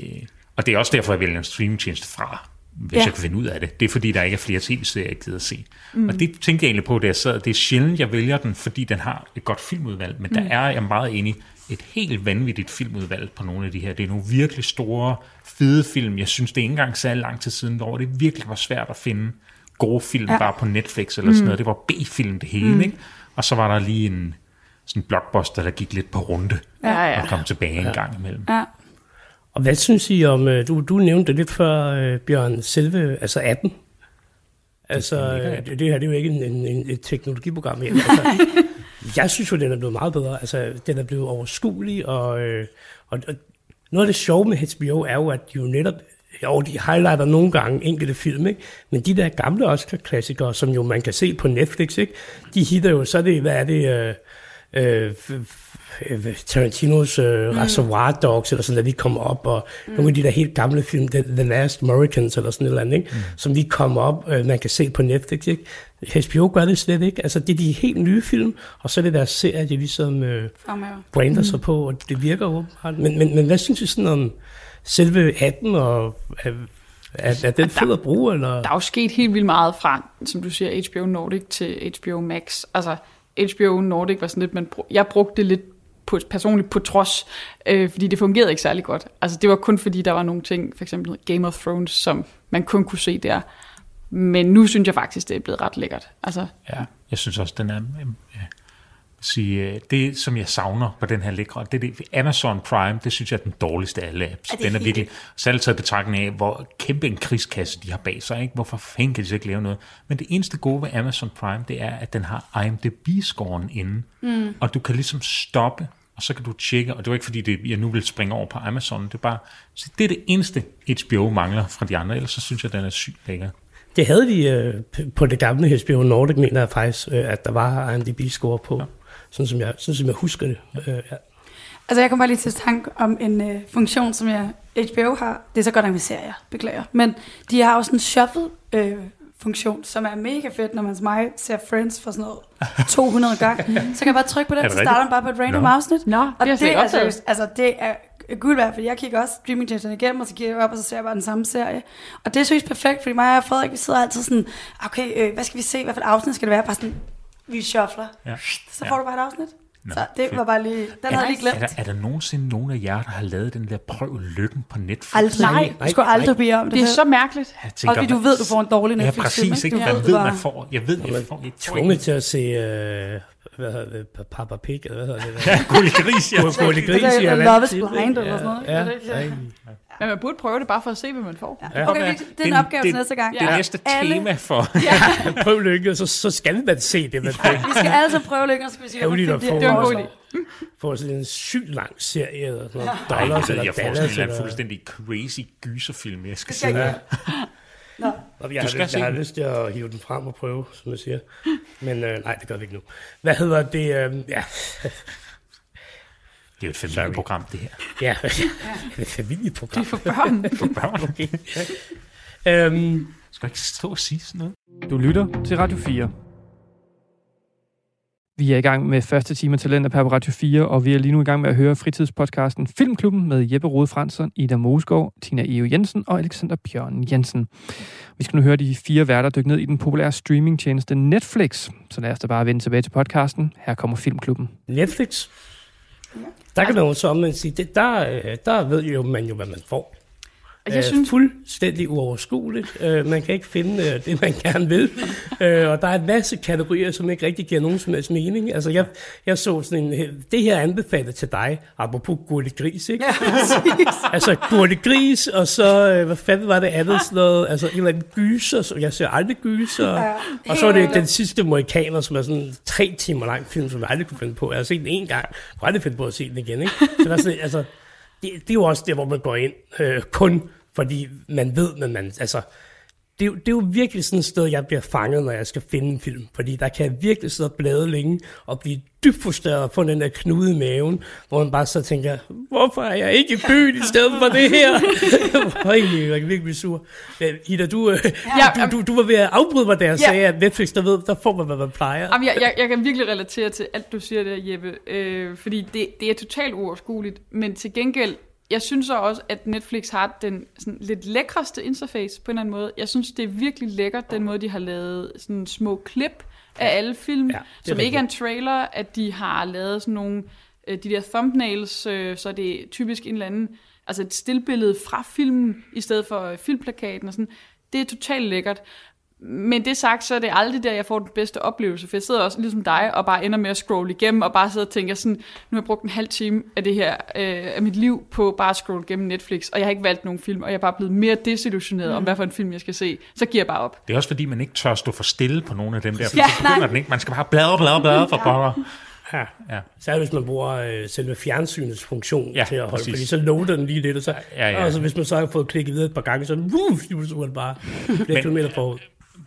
Øh, og det er også derfor, jeg vælger en streamingtjeneste fra, hvis Ja. ja. jeg kan finde ud af det. Det er fordi, der ikke er flere tv-serier, jeg gider at se. Mm. Og det tænkte jeg egentlig på, da jeg sad. Det er sjældent, jeg vælger den, fordi den har et godt filmudvalg. Men mm. der er jeg meget enig et helt vanvittigt filmudvalg på nogle af de her. Det er nogle virkelig store, fede film. Jeg synes, det er ikke engang særlig lang tid siden, hvor det virkelig var svært at finde gode film Ja. ja. bare på Netflix eller sådan noget. Det var B-film det hele, mm. ikke? Og så var der lige en sådan blockbuster, der gik lidt på runde Ja, ja. og kom tilbage en gang imellem. Ja. Og hvad synes I om, øh, du, du nævnte det lidt før, øh, Bjørn, selve, altså appen? Altså, øh, det, det her det er jo ikke en, en, en, et teknologiprogram mere. Altså, jeg synes jo, den er blevet meget bedre. Altså, den er blevet overskuelig, og, øh, og, og noget af det sjove med HBO er jo, at de jo netop jo, de highlighter nogle gange enkelte film, ikke? men de der gamle Oscar-klassikere, som jo man kan se på Netflix, ikke? de hitter jo, så er det, hvad er det, øh, øh, øh, Tarantinos øh, mm. Reservoir Dogs, eller sådan, der lige kommer op, og mm. nogle af de der helt gamle film, The, The Last Americans, eller sådan et eller andet, ikke? Mm. som lige kommer op, øh, man kan se på Netflix. Ikke? HBO gør det slet ikke. Altså, det er de helt nye film, og så er det deres serie, de ligesom øh, brander sig på, og det virker åbenbart. Men, men, men hvad synes I sådan om selve 18, og er, er, er den fed at bruge? Eller? Der er jo sket helt vildt meget fra, som du siger, HBO Nordic til HBO Max. Altså, HBO Nordic var sådan lidt, man, jeg brugte det lidt på, personligt på trods, øh, fordi det fungerede ikke særlig godt. Altså det var kun fordi, der var nogle ting, for eksempel Game of Thrones, som man kun kunne se der. Men nu synes jeg faktisk, det er blevet ret lækkert. Altså, ja, jeg synes også, den er... Øh, ja, sige, det, som jeg savner på den her lækre, det er det, Amazon Prime, det synes jeg er den dårligste af alle apps. Er den er virkelig, særligt taget betragtning af, hvor kæmpe en krigskasse de har bag sig, ikke? hvorfor fanden kan de så ikke lave noget? Men det eneste gode ved Amazon Prime, det er, at den har IMDb-scoren inde, mm. og du kan ligesom stoppe, og så kan du tjekke, og det var ikke fordi, det, jeg nu vil springe over på Amazon, det er bare, så det er det eneste HBO mangler fra de andre, ellers så synes jeg, den er sygt lækker. Det havde de øh, på det gamle HBO Nordic, mener jeg faktisk, øh, at der var IMDb-score på. Ja sådan som jeg, sådan som jeg husker det. Øh, ja. Altså jeg kommer bare lige til tanke om en øh, funktion, som jeg HBO har. Det er så godt nok med serier, beklager. Men de har også en shuffle øh, funktion, som er mega fedt, når man som mig ser Friends for sådan noget 200 gange. Så kan jeg bare trykke på det, så starter man bare på et random no. afsnit. Nå, og det, det er altså, altså, det er guld værd, fordi jeg kigger også streamingtjenesterne igennem, og så kigger jeg op, og så ser jeg bare den samme serie. Og det er synes perfekt, fordi mig og Frederik, vi sidder altid sådan, okay, øh, hvad skal vi se, hvad for et afsnit skal det være? Bare sådan, vi shuffler. Ja. Så får ja. du bare et afsnit. Nå, så det fedt. var bare lige, den er havde lige glemt. Er der, er der nogensinde nogen af jer, der har lavet den der prøv lykken på Netflix? Aldrig. Nej, du skulle aldrig bede om det. Det er så mærkeligt. Jeg tænker, og fordi du ved, du får en dårlig Netflix. Ja, præcis. Ikke? Man ved, man får. Jeg ved, jeg får. Jeg tvunget til at se... Øh, hvad hedder det, Papa Pig, eller hvad hedder det? Ja, Gulli Gris, ja. Gulli Gris, ja. Love is Blind, eller sådan noget. Ja, ja. Men man burde prøve det bare for at se, hvad man får. Ja. Okay, det er en opgave til næste gang. Det er næste tema for... Ja. Prøv lykke, så, så skal man se det, man får. Vi skal alle prøve lykke, og så skal vi sige, hvad det er en god idé. Får sådan en sygt lang serie, eller sådan noget. Ja. Dollars, eller jeg får sådan en fuldstændig crazy gyserfilm, jeg skal se. Ja. Nå. Jeg, har, lyst, jeg har lyst til at hive den frem og prøve, som jeg siger. Men øh, nej, det gør vi ikke nu. Hvad hedder det? Øh, ja. Det er jo et familieprogram, det her. Ja, ja. et familieprogram. Det er for børn. for børn. Okay. um, Skal jeg ikke stå og sige sådan noget? Du lytter til Radio 4. Vi er i gang med første time af Talenter på Radio 4, og vi er lige nu i gang med at høre fritidspodcasten Filmklubben med Jeppe Rode Fransson, Ida Mosgaard, Tina Eo Jensen og Alexander Bjørn Jensen. Vi skal nu høre de fire værter dykke ned i den populære streamingtjeneste Netflix. Så lad os da bare vende tilbage til podcasten. Her kommer Filmklubben. Netflix? Der kan man jo så man sige, det, der, øh, der ved jo man jo, hvad man får. Jeg øh, synes... Fuldstændig uoverskueligt. Øh, man kan ikke finde øh, det, man gerne vil. øh, og der er en masse kategorier, som ikke rigtig giver nogen som helst mening. Altså, jeg, jeg så sådan en... Det her anbefalet til dig, apropos gurte gris, ikke? Ja, altså, gurte gris, og så... Øh, hvad fanden var det andet? Sådan noget, altså, en eller anden gyser. Så jeg ser aldrig gyser. Ja, og så er det den sidste Morikaner, som er sådan en tre timer lang film, som jeg aldrig kunne finde på. Jeg har set den en gang. Jeg kunne aldrig finde på at se den igen, ikke? Så der er sådan, altså, det, det er jo også der, hvor man går ind øh, kun fordi man ved, at man, altså, det, er, det er jo virkelig sådan et sted, jeg bliver fanget, når jeg skal finde en film. Fordi der kan jeg virkelig sidde og blade længe og blive dybt frustreret og få den der knude i maven, hvor man bare så tænker, hvorfor er jeg ikke i byen i stedet for det her? Øj, jeg er virkelig blive sur. Ida, du, øh, ja, du, du, du var ved at afbryde mig, da jeg ja. sagde, at Netflix, der, ved, der får man, hvad man plejer. Jamen, jeg, jeg, jeg kan virkelig relatere til alt, du siger der, Jeppe. Øh, fordi det, det er totalt uoverskueligt. Men til gengæld, jeg synes så også, at Netflix har den sådan, lidt lækreste interface på en eller anden måde. Jeg synes, det er virkelig lækkert, den måde, de har lavet sådan små klip af alle film, ja, som ikke er en trailer, at de har lavet sådan nogle, øh, de der thumbnails, øh, så er det typisk en eller anden, altså et stillbillede fra filmen, i stedet for øh, filmplakaten og sådan. Det er totalt lækkert. Men det sagt, så er det aldrig der, jeg får den bedste oplevelse, for jeg sidder også ligesom dig og bare ender med at scrolle igennem, og bare sidder og tænker sådan, nu har jeg brugt en halv time af det her, øh, af mit liv på bare at scrolle igennem Netflix, og jeg har ikke valgt nogen film, og jeg er bare blevet mere desillusioneret mm. om, hvad for en film jeg skal se. Så giver jeg bare op. Det er også fordi, man ikke tør stå for stille på nogle af dem der, for ja, så begynder den ikke. Man skal bare bladre, bladre, bladre for pokker. Ja. Ja. Særligt hvis man bruger øh, selve fjernsynets funktion Ja, til at holde, præcis. fordi så loader den lige lidt, og så, Ja, ja. og så hvis man så har fået klikket videre et par gange, så, uh, så er det bare flere Men- kilometer forud.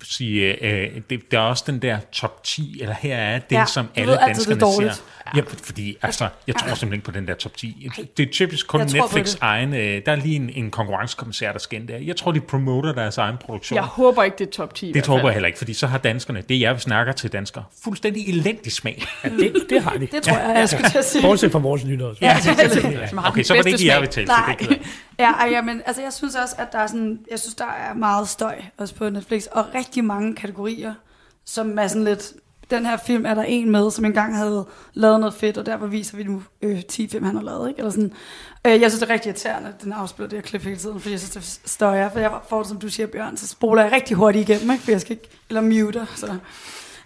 Sige, øh, det, der er også den der top 10, eller her er det, Ja, som alle ved det er danskerne dårligt. ser. Ja, fordi altså, jeg tror simpelthen ikke på den der top 10. Det er typisk kun Jeg Netflix det. egen, øh, der er lige en, en konkurrencekommissær, der skal ind der. Jeg tror, de promoter deres egen produktion. Jeg håber ikke, det er top 10 i det tror jeg heller ikke, fordi så har danskerne, det jeg, vi snakker til danskere, fuldstændig elendig smag. Ja, det, det har de. Det tror jeg, jeg skulle til at sige. Bortset fra vores lyttere. Ja, okay, så var det ikke smag. vi talte til. Det jeg. Ja, ej, ja, men altså, jeg synes også, at der er sådan, jeg synes, der er meget støj også på Netflix, og rigtig mange kategorier, som er sådan lidt, den her film er der en med, som engang havde lavet noget fedt, og derfor viser vi nu øh, 10 film, han har lavet, ikke? Eller sådan. Øh, jeg synes, det er rigtig irriterende, at den afspiller det her klip hele tiden, fordi jeg synes, det støjer, for jeg får det, som du siger, Bjørn, så spoler jeg rigtig hurtigt igennem, ikke? For jeg skal ikke, eller muter, så...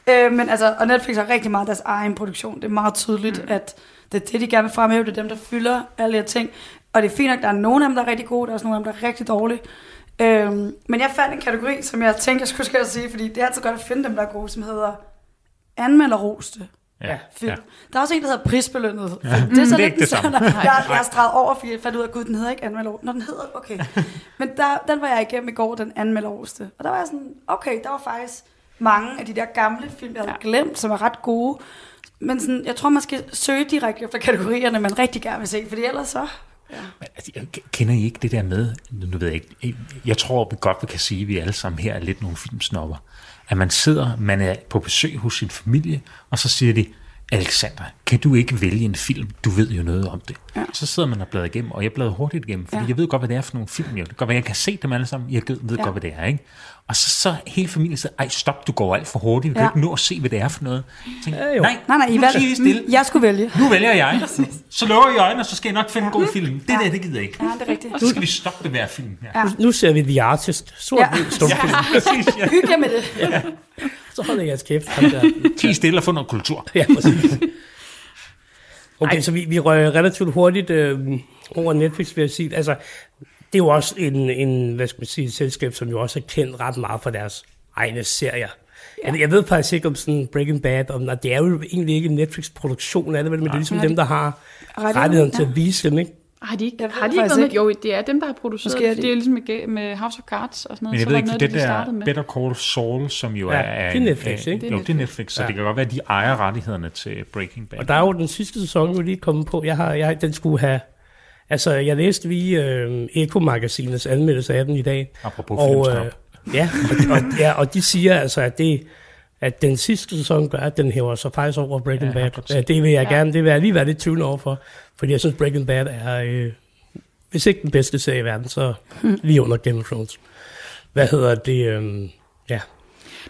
Øh, men altså, og Netflix har rigtig meget deres egen produktion. Det er meget tydeligt, mm. at det er det, de gerne vil fremhæve. Det er dem, der fylder alle de her ting. Og det er fint nok, der er nogle af dem, der er rigtig gode. Der er også nogle af dem, der er rigtig dårlige. Øhm, men jeg fandt en kategori, som jeg tænkte, jeg skulle skal sige, fordi det er altid godt at finde dem, der er gode, som hedder anmelderroste Ja, film. ja. Der er også en, der hedder prisbelønnet. Ja. Det er, så det er lidt det sådan, samme. Jeg, jeg har streget over, fordi jeg fandt ud af, at gud, den hedder ikke anmelder Når den hedder, okay. Men der, den var jeg igennem i går, den anmelderoste. Og der var jeg sådan, okay, der var faktisk mange af de der gamle film, jeg havde ja. glemt, som er ret gode. Men sådan, jeg tror, man skal søge direkte efter kategorierne, man rigtig gerne vil se, fordi ellers så... Ja. Men, altså, kender I ikke det der med, nu nu ved jeg ikke, jeg tror vi godt, vi kan sige, at vi alle sammen her er lidt nogle filmsnopper, at man sidder, man er på besøg hos sin familie, og så siger de, Alexander, kan du ikke vælge en film? Du ved jo noget om det. Ja. Så sidder man og bladrer igennem, og jeg bladrer hurtigt igennem, fordi ja. Ja. jeg ved godt, hvad det er for nogle film. Jeg ved godt, hvad jeg kan se dem alle sammen. Jeg ved, Ja. godt, hvad det er. Ikke? Og så, så hele familien siger, ej stop, du går alt for hurtigt. Du Ja. kan ikke nå at se, hvad det er for noget. Jeg tænker, Ja, jo. nej, Nej, nej, I I stille. Mm, jeg skulle vælge. Nu vælger jeg. Så lukker I øjnene, og så skal jeg nok finde en god film. Det Ja. der, det gider jeg ikke. Ja, det er rigtigt. Og så skal vi stoppe det hver film her. Ja. Nu, nu ser vi The Artist. Sort Ja. ja. stumfilm. Præcis, ja. Hygge med det. Så holder jeg jeres kæft. Ham der. Tig stille og få noget kultur. Ja, præcis. Okay, Ej. så vi, vi rører relativt hurtigt øh, over Netflix, vil jeg sige. Altså, det er jo også en, en, hvad skal man sige, et selskab, som jo også er kendt ret meget for deres egne serier. Ja. Jeg, jeg ved faktisk ikke om sådan Breaking Bad, om, det er jo egentlig ikke en Netflix-produktion af det, vel, men det er ligesom Nej. dem, der har Rettigheden, til at vise dem, ikke? Har de ikke, har de det ikke noget med? Jo, det er dem, der har produceret Måske er det. de- Det er ligesom med, med House of Cards og sådan noget. Men jeg så ved ikke, noget, det de startede der med. Better Call Saul, som jo Ja, er... det er Netflix, ikke? Jo, det er Netflix, så Ja. det kan godt være, at de ejer rettighederne til Breaking Bad. Og der er jo den sidste sæson jo lige kommet på. Jeg har, jeg, den skulle have... Altså, jeg læste lige øh, Eko-magasinets anmeldelse af den i dag. Apropos Og, filmstop. øh, ja, og, og, ja, og de siger altså, at det at den sidste sæson gør, at den hæver sig faktisk over Breaking Ja, Bad. Ja, det vil jeg Ja. gerne, det vil jeg lige være lidt tvivl over for, fordi jeg synes, Breaking Bad er, øh, hvis ikke den bedste serie i verden, så lige under Game of Thrones. Hvad hedder det? Øh, ja,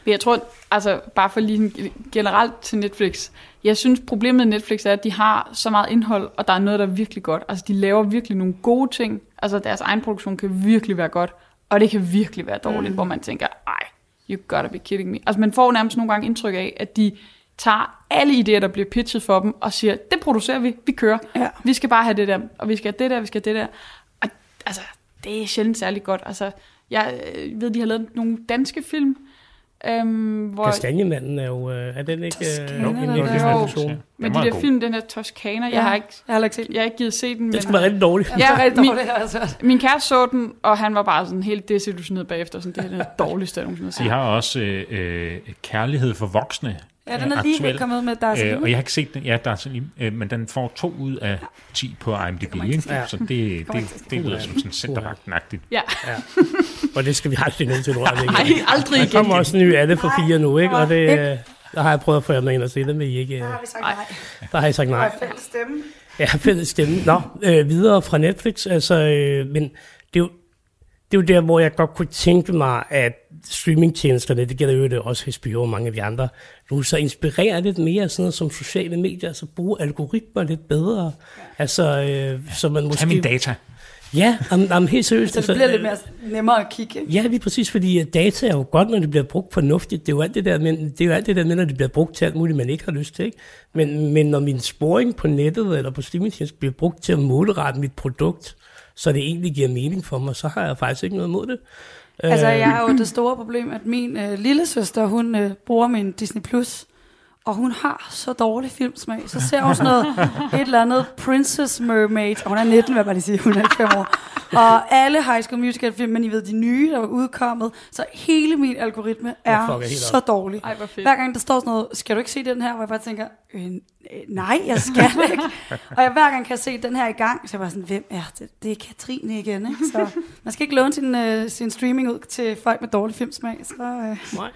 Men jeg tror, altså bare for lige generelt til Netflix, jeg synes problemet med Netflix er, at de har så meget indhold, og der er noget, der er virkelig godt. Altså de laver virkelig nogle gode ting. Altså deres egen produktion kan virkelig være godt, og det kan virkelig være dårligt, mm. hvor man tænker, you gotta be kidding me. Altså man får nærmest nogle gange indtryk af, at de tager alle idéer, der bliver pitchet for dem, og siger, det producerer vi, vi kører. Ja. Vi skal bare have det der, og vi skal have det der, vi skal have det der. Og altså, det er sjældent særlig godt. Altså, jeg øh, ved, de har lavet nogle danske film, øhm, hvor... Kastanjemanden er jo, øh, er den ikke øh, Toskana, en der er Netflix-produktion? Ja. Men Den de der god. film, den der Toskana, jeg Ja, har ikke, Jeg har ikke set den. jeg har ikke givet se den, men Den skal være rigtig dårlig. Ja, rigtig min- dårligt, har jeg altså hørt. min kæreste så den, og han var bare sådan helt desillusioneret bagefter, sådan, det er det dårligste, jeg nogensinde har De set. har også øh, øh, Kærlighed for voksne. Ja, den er lige aktuel. kommet med der Øh, og jeg har ikke set den, ja, der er sådan, øh, men den får to ud af 10 på IMDb, kommer ikke til- så det, det, det, til- det lyder som sådan centervagtenagtigt. Ja, Og det skal vi aldrig nogensinde røre ved igen. nej, aldrig Der igen. kommer også en ny af det for fire nu, ikke? Og det, øh, der har jeg prøvet at få jer med ind og se det, men I ikke... Der øh, har vi sagt nej. Der har jeg sagt Der nej. er fælles stemme. Ja, fælles stemme. Nå, øh, videre fra Netflix, altså, øh, men det er, jo, det er jo der, hvor jeg godt kunne tænke mig, at streamingtjenesterne, det gælder jo det også HBO og mange af de andre, nu så inspirerer lidt mere af sådan noget som sociale medier, altså bruge algoritmer lidt bedre. Altså, øh, så man måske... Tag min data. Ja, am, am, helt seriøst. Så det altså, bliver lidt øh, mere nemmere at kigge. Ja, lige præcis, fordi at data er jo godt, når det bliver brugt fornuftigt. Det er jo alt det der, men det er jo alt det der med, når det bliver brugt til alt muligt, man ikke har lyst til. Ikke? Men, men når min sporing på nettet eller på streamingtjenest bliver brugt til at målrette mit produkt, så det egentlig giver mening for mig, så har jeg faktisk ikke noget imod det. Altså, Øh, jeg har jo det store problem, at min øh, lille søster, hun øh, bruger min Disney+, Plus, og hun har så dårlig filmsmag. Så ser hun sådan noget, et eller andet Princess Mermaid, og hun er 19, vil jeg bare lige sige, hun er ikke 5 år. Og alle High School Musical film, men I ved, de nye, der var udkommet, så hele min algoritme er så dårlig. Ej, hvor fedt. Hver gang der står sådan noget, skal du ikke se den her, hvor jeg bare tænker, øh, nej, jeg skal ikke. og jeg hver gang kan jeg se den her i gang, så jeg bare sådan, hvem er det? Det er Katrine igen, ikke? Så man skal ikke låne sin, øh, sin streaming ud til folk med dårlig filmsmag. Så, øh, Nej.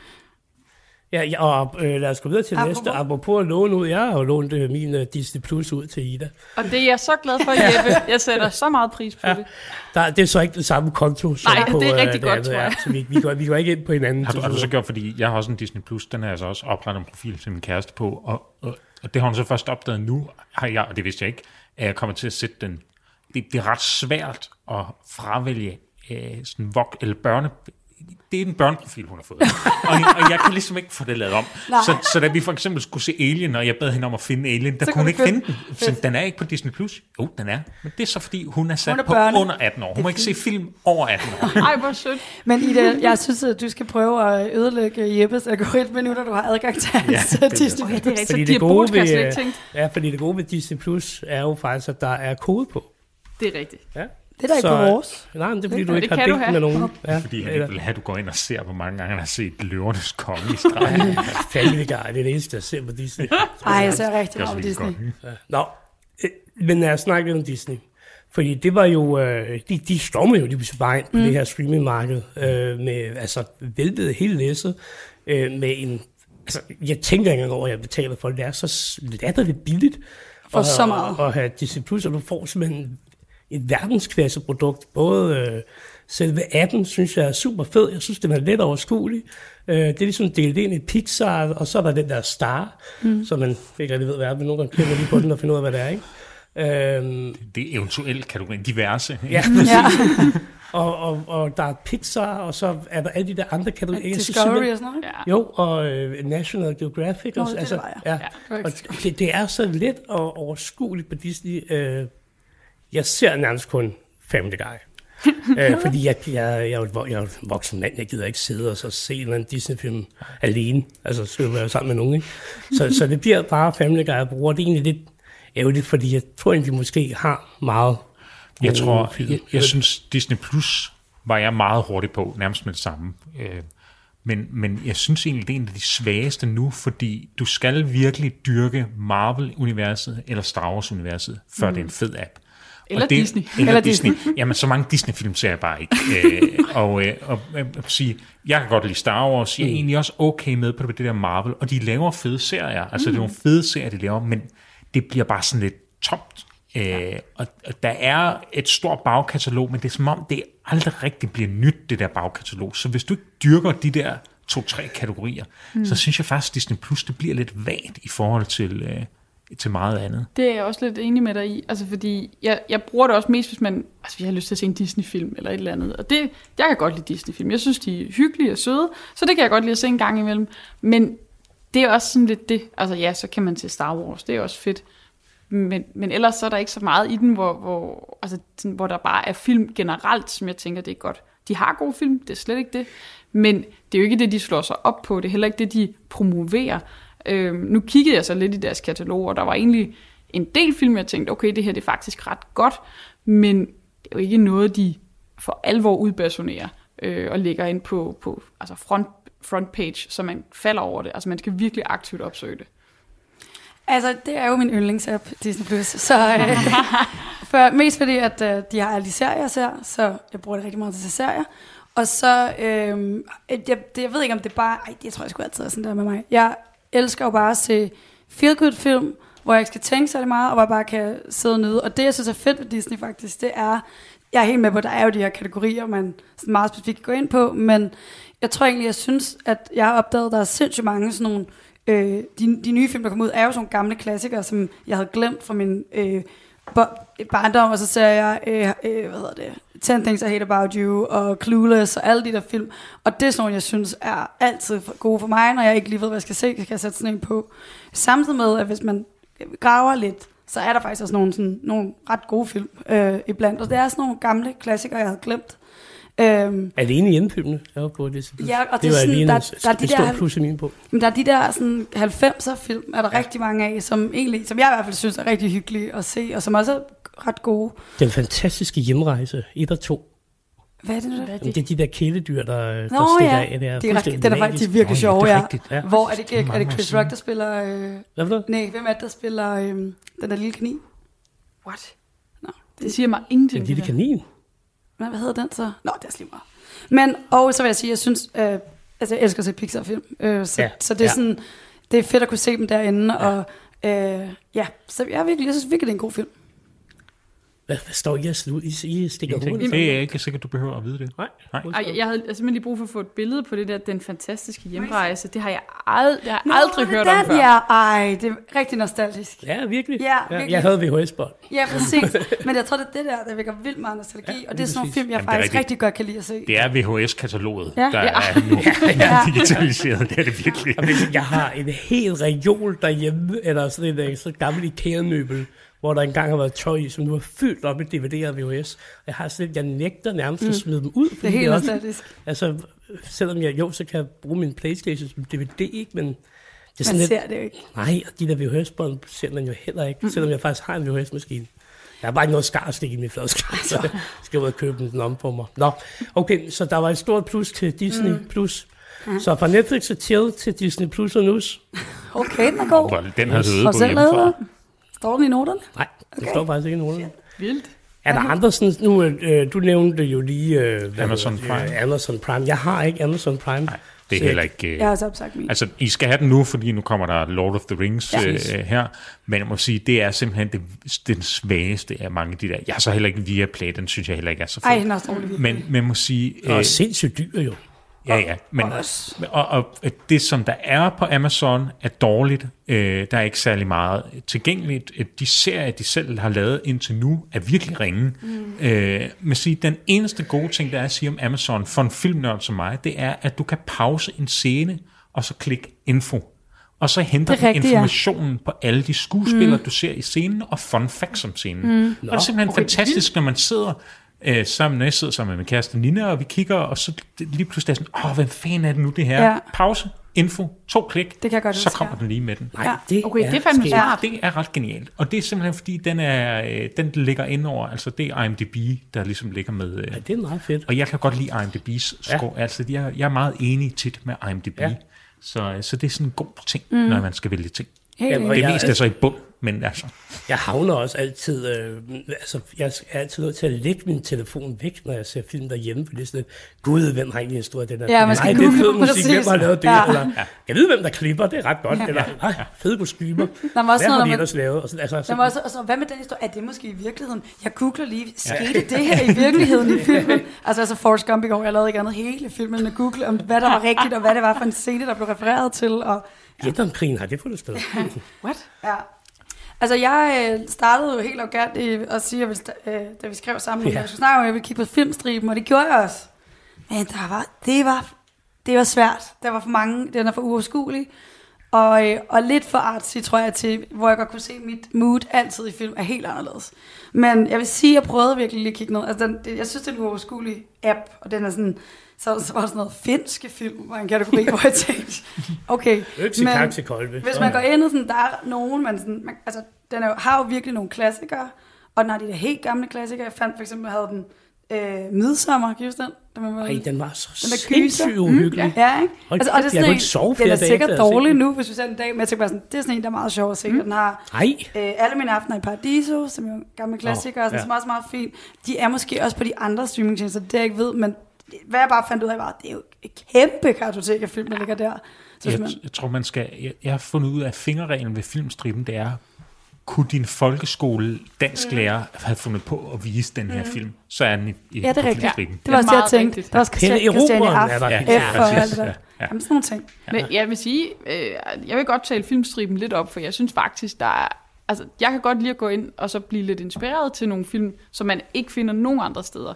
Ja, ja og øh, lad os gå videre til Apropos. næste. Apropos at låne ud. Jeg har jo lånt øh, min øh, Disney Plus ud til Ida. Og det er jeg så glad for, Jeppe. Jeg sætter så meget pris på det. Der, det er så ikke det samme konto som Nej, på det er øh, rigtig godt, andet tror jeg. er. Så vi, vi, går, vi går ikke ind på hinanden. Har du, har du så gjort, fordi jeg har også en Disney Plus, den har jeg så også oprettet en profil til min kæreste på, og, og, og det har hun så først opdaget nu, har jeg, og det vidste jeg ikke, at jeg kommer til at sætte den. Det, det er ret svært at fravælge øh, sådan vok, eller børne, det er en børneprofil, hun har fået. og, og jeg kan ligesom ikke få det lavet om. Så, så da vi for eksempel skulle se Alien, og jeg bad hende om at finde Alien, der Så kunne hun ikke finde den. Så den er ikke på Disney+. Plus. Jo, den er. Men det er så fordi, hun er sat Hun er på børne. under 18 år. Hun må ikke se film over 18 år. Ej, hvor sødt. Men Ida, jeg synes, at du skal prøve at ødelægge Jeppes algoritme nu, når du har adgang til hans det ja, er Disney. Okay, det er rigtigt. Så Fordi det gode ved, tænkt. ja, fordi det gode ved Disney Plus er jo faktisk, at der er kode på. Det er rigtigt. Ja. Det er da ikke Så- på vores. Nej, men det er fordi, Det- du ja, ikke det har delt have. med nogen. Ja, Fordi han ikke vil have, at du går ind og ser, hvor mange gange han har set Løvernes Konge i stregen. Family Guy, det er det eneste, jeg ser på Disney. Ej, jeg ser rigtig er meget på Disney. godt. Nå, øh, men lad os snakke lidt om Disney. Fordi det var jo, øh, de, de stormede jo lige pludselig bare ind på mm. det her streamingmarked, øh, med, altså væltede hele læsset, øh, med en, altså jeg tænker ikke engang over, at jeg betaler for det, det er så latterligt billigt. For at- så meget. At have Disney Plus, og du får simpelthen et verdensklasseprodukt, både øh, selve appen, synes jeg er super fed, jeg synes, den er let overskuelig, øh, det er ligesom delt ind i Pixar, og så er der den der Star, mm. som man ikke rigtig ved, hvad er, men nogle gange klikker lige på den og finder ud af, hvad det er, ikke? Øhm, Det er eventuelt kategorien diverse. ikke? ja, Ja, og, og, og der er Pixar, og så er der alle de der andre kategorier. Jeg Discovery og sådan noget. Ja. Jo, og øh, National Geographic. Nå, også, det altså, var ja. Ja. Og det, det er så let og overskueligt på Disney. Øh, jeg ser nærmest kun Family Guy. øh, fordi jeg, jeg, jeg, er vo- jeg er voksen mand, jeg gider ikke sidde og så se en eller anden Disney-film alene. Altså, så jeg være sammen med nogen, ikke? Så, så det bliver bare Family Guy, jeg bruger. Det er egentlig lidt ærgerligt, fordi jeg tror egentlig, de måske har meget Jeg tror, jeg, jeg synes Disney Plus var jeg meget hurtig på, nærmest med det samme. Øh, men, men jeg synes egentlig, det er en af de svageste nu, fordi du skal virkelig dyrke Marvel-universet eller Star Wars-universet, før mm. det er en fed app. Eller det, Disney. Eller, Eller Disney. Jamen, så mange Disney-film ser jeg bare ikke. øh, og, øh, og øh, sige, jeg kan godt lide Star Wars. Jeg er egentlig også okay med på det der Marvel. Og de laver fede serier. Altså, det er nogle fede serier, de laver, men det bliver bare sådan lidt tomt. Øh, og, og der er et stort bagkatalog, men det er som om, det aldrig rigtig bliver nyt, det der bagkatalog. Så hvis du ikke dyrker de der to-tre kategorier, mm. så synes jeg faktisk, at Disney Plus det bliver lidt vagt i forhold til, øh, til meget andet. Det er jeg også lidt enig med dig i, altså fordi jeg, jeg bruger det også mest, hvis man altså, vi har lyst til at se en Disney-film eller et eller andet. Og det, jeg kan godt lide Disney-film. Jeg synes, de er hyggelige og søde, så det kan jeg godt lide at se en gang imellem. Men det er også sådan lidt det. Altså ja, så kan man se Star Wars, det er også fedt. Men, men ellers så er der ikke så meget i den, hvor, hvor, altså, sådan, hvor der bare er film generelt, som jeg tænker, det er godt. De har gode film, det er slet ikke det. Men det er jo ikke det, de slår sig op på. Det er heller ikke det, de promoverer. Øhm, nu kiggede jeg så lidt i deres katalog, og der var egentlig en del film, jeg tænkte, okay, det her det er faktisk ret godt, men det er jo ikke noget, de for alvor udbasonerer øh, og lægger ind på, på altså front, front page, så man falder over det. Altså man skal virkelig aktivt opsøge det. Altså, det er jo min yndlingsapp, Disney+. Plus. Så øh, for, mest fordi, at øh, de har alle de serier, jeg ser, så jeg bruger det rigtig meget til at se serier. Og så, øh, jeg, det, jeg ved ikke, om det bare... Ej, jeg tror, jeg skulle altid være sådan der med mig. Jeg elsker jo bare at se feel-good-film, hvor jeg ikke skal tænke så meget, og hvor jeg bare kan sidde og nyde. Og det, jeg synes er fedt ved Disney faktisk, det er... Jeg er helt med på, at der er jo de her kategorier, man meget specifikt kan gå ind på, men jeg tror egentlig, jeg synes, at jeg har opdaget, at der er sindssygt mange sådan nogle... Øh, de, de nye film, der kommer ud, er jo sådan nogle gamle klassikere, som jeg havde glemt fra min øh, barndom, og så ser jeg, øh, øh, hvad hedder det, 10 Things I Hate About You, og Clueless, og alle de der film. Og det er sådan nogle, jeg synes er altid gode for mig, når jeg ikke lige ved, hvad jeg skal se, så kan jeg sætte sådan en på. Samtidig med, at hvis man graver lidt, så er der faktisk også nogle, sådan, nogle ret gode film øh, iblandt. Og det er sådan nogle gamle klassikere, jeg havde glemt. Øhm, Alene hjemmefilmene er jo på det. Ja, og det det er var sådan, alene der- der er de der- plus i min på. men der er de der sådan 90'er film, er der ja. rigtig mange af, som egentlig, som jeg i hvert fald synes er rigtig hyggelige at se, og som også er ret gode. Den fantastiske hjemrejse, 1 og 2. Hvad er det nu? der? Jamen, det er de der kæledyr, der, der Nå stikker ja, af. Det er, det er fuldstændig den er faktisk magisk. virkelig sjov, det er ja. ja. Hvor er det, Det er er, er det Chris. Rock, der spiller... Øh, Hvad for nej, hvem er det, der spiller øh, den der lille kanin? What? Nå, Det siger mig ingenting. Den lille det der. kanin. Hvad, hvad hedder den så? Nå, det er slimmer. Men, og så vil jeg sige, jeg synes, øh, altså jeg elsker at se Pixar-film, øh, så, ja. så det er ja. sådan, det er fedt at kunne se dem derinde, ja. og øh, ja, så jeg, virkelig, jeg synes virkelig, det er en god film. Hvad, hvad står I og slut? I, I stikker Ingenting. hovedet? Det er ikke sikkert, du behøver at vide det. Nej. Nej. Ej, jeg, jeg havde simpelthen lige brug for at få et billede på det der, den fantastiske hjemrejse. Det har jeg, ald- det har jeg aldrig det er hørt den, om før. Ja, ej, det er rigtig nostalgisk. Ja, virkelig. Ja, virkelig. Jeg havde VHS-bånd. Ja, præcis. Men jeg tror, det er det der, der vækker vildt meget nostalgi, ja, og det er sådan nogle film, jeg Jamen, det faktisk rigtigt. rigtig godt kan lide at se. Det er VHS-kataloget, Ja. der Ja. er nu Ja. digitaliseret. Det er det virkelig. Jeg har en hel reol derhjemme, eller sådan en øh, så gammel IKEA-møbel, hvor der engang har været tøj i, som nu er fyldt op med DVD'er og VHS. Jeg har sådan, jeg nægter nærmest at smide dem ud. Det er helt også, nostalgisk. altså, selvom jeg jo, så kan jeg bruge min Playstation som DVD, ikke? Men det er sådan Man lidt, ser det jo ikke. nej, og de der VHS-bånd ser man jo heller ikke, selvom jeg faktisk har en VHS-maskine. Jeg har bare ikke noget skar at stikke i min fladskab, så jeg skal ud og købe den om på mig. Nå, okay, så der var et stort plus til Disney+. Mm. Plus. Så fra Netflix og chill til Disney Plus og Nus. Okay, den er god. Den har du på hjemmefra. Den? Står den i noterne? Nej, det står faktisk ikke i nogen. Vildt. Er der andre sådan, nu, øh, du nævnte jo lige øh, hvad Amazon hedder det, Prime. øh, Amazon Prime. Jeg har ikke Amazon Prime. Nej, Det er heller ikke... øh, Jeg har også opsagt min. Altså, I skal have den nu, fordi nu kommer der Lord of the Rings Ja. øh, her. Men jeg må sige, det er simpelthen det, den svageste af mange af de der. Jeg har så heller ikke via Play, den synes jeg heller ikke er så fed. Ej, den er men, men må sige... Og Øh, sindssygt dyr jo. Ja, ja. Men, og, og, og det, som der er på Amazon, er dårligt. Øh, der er ikke særlig meget tilgængeligt. Øh, De serier, de selv har lavet indtil nu, er virkelig ringe. Mm. Øh, men sige, den eneste gode ting, der er at sige om Amazon, for en filmnørd som mig, det er, at du kan pause en scene, og så klikke info. Og så henter er den rigtigt, ja. informationen på alle de skuespillere, mm. du ser i scenen, og fun facts om scenen. Mm. Og det er simpelthen okay, fantastisk, når man sidder øh, sammen, når jeg sidder sammen med min kæreste Nina, og vi kigger, og så lige pludselig er sådan, åh, hvad fanden er det nu det her? Ja. Pause, info, to klik, Det kan jeg godt så kommer den lige med den. Nej, Ja. det Okay, det er fandme skægt. smart. Det er ret genialt, og det er simpelthen fordi, den, er, øh, den ligger ind over, altså det er IMDb, der ligesom ligger med... Øh, Ja, det er meget fedt. og jeg kan godt lide IMDb's score, ja. altså jeg, jeg er meget enig tit med IMDb, Ja. så, så det er sådan en god ting, mm. når man skal vælge ting. Helt. Det meste er så i bund, men altså... Jeg havner også altid, øh, altså jeg er altid nødt til at lægge min telefon væk, når jeg ser film derhjemme, for det er sådan lidt, gud, hvem har egentlig instrueret den her Ja, film? man skal Nej, det er fed musik, præcis. hvem har lavet det? Ja. Ja. Eller, jeg ved, hvem der klipper, det er ret godt. Ja. Eller, nej, fede kostymer. Der var også Hvad har noget, de når man- ellers lavet? Og så, altså, Der var også, og så, hvad med den historie? Er det måske i virkeligheden? Jeg googler lige, skete det her i virkeligheden i filmen? Altså, altså Forrest Gump i går, jeg lavede ikke andet hele filmen med google om, hvad der var rigtigt, og hvad det var for en scene, der blev refereret til. Og, Vietnamkrigen har det fundet sted. What? ja. Altså, jeg øh, startede jo helt arrogant i at sige, at hvis, øh, da vi skrev sammen, ja. at vi skulle snakke om, at jeg ville kigge på filmstriben, og det gjorde jeg også. Men der var, det, var, det var svært. Der var for mange, den er for uoverskuelig. Og, øh, og lidt for artsy, tror jeg, til, hvor jeg godt kunne se, at mit mood altid i film er helt anderledes. Men jeg vil sige, at jeg prøvede virkelig lige at kigge ned. Altså, den, det, jeg synes, det er en uoverskuelig app, og den er sådan, så, så var der sådan noget finske film, var en kategori, hvor jeg tænkte, okay. Men- hvis man går ind og sådan, der er nogen, man sådan, man, altså, den er jo, har jo virkelig nogle klassikere, og den har de der helt gamle klassikere. Jeg fandt for eksempel, havde den øh, Midsommer, kan I den? Den var, Ej, den var så Den der sindssygt uhyggelig. Ja, ikke? Hold Altså, og det er sådan jeg kunne en, ikke sove den flere er dage sikkert jeg har set dårlig den. nu, hvis vi ser den i dag, men jeg tænker bare sådan, det er sådan en, der er meget sjov at se, mm. og den har øh, alle mine aftener i Paradiso, som jo er en gammel klassiker, oh, ja. ja. som er også meget fint. De er måske også på de andre streamingtjenester, det jeg ikke ved, men hvad jeg bare fandt ud af var, det er jo et kæmpe kartotek af film, der ligger der. Så Jeg, jeg, jeg tror, man skal... Jeg, jeg har fundet ud af, at fingerreglen ved filmstriben, det er, kunne din folkeskole dansklærer have fundet på at vise den her film, så er den i, i ja, det er på rigtigt. filmstriben. Det var også det, jeg tænkte. Det var også Pelle Christian, Christian F. er der. Ja, F ja, og alt det der. Ja, ja. Jamen, sådan nogle ting. Men jeg vil sige, øh, jeg vil godt tale filmstriben lidt op, for jeg synes faktisk, der er... Altså, jeg kan godt lide at gå ind og så blive lidt inspireret til nogle film, som man ikke finder nogen andre steder.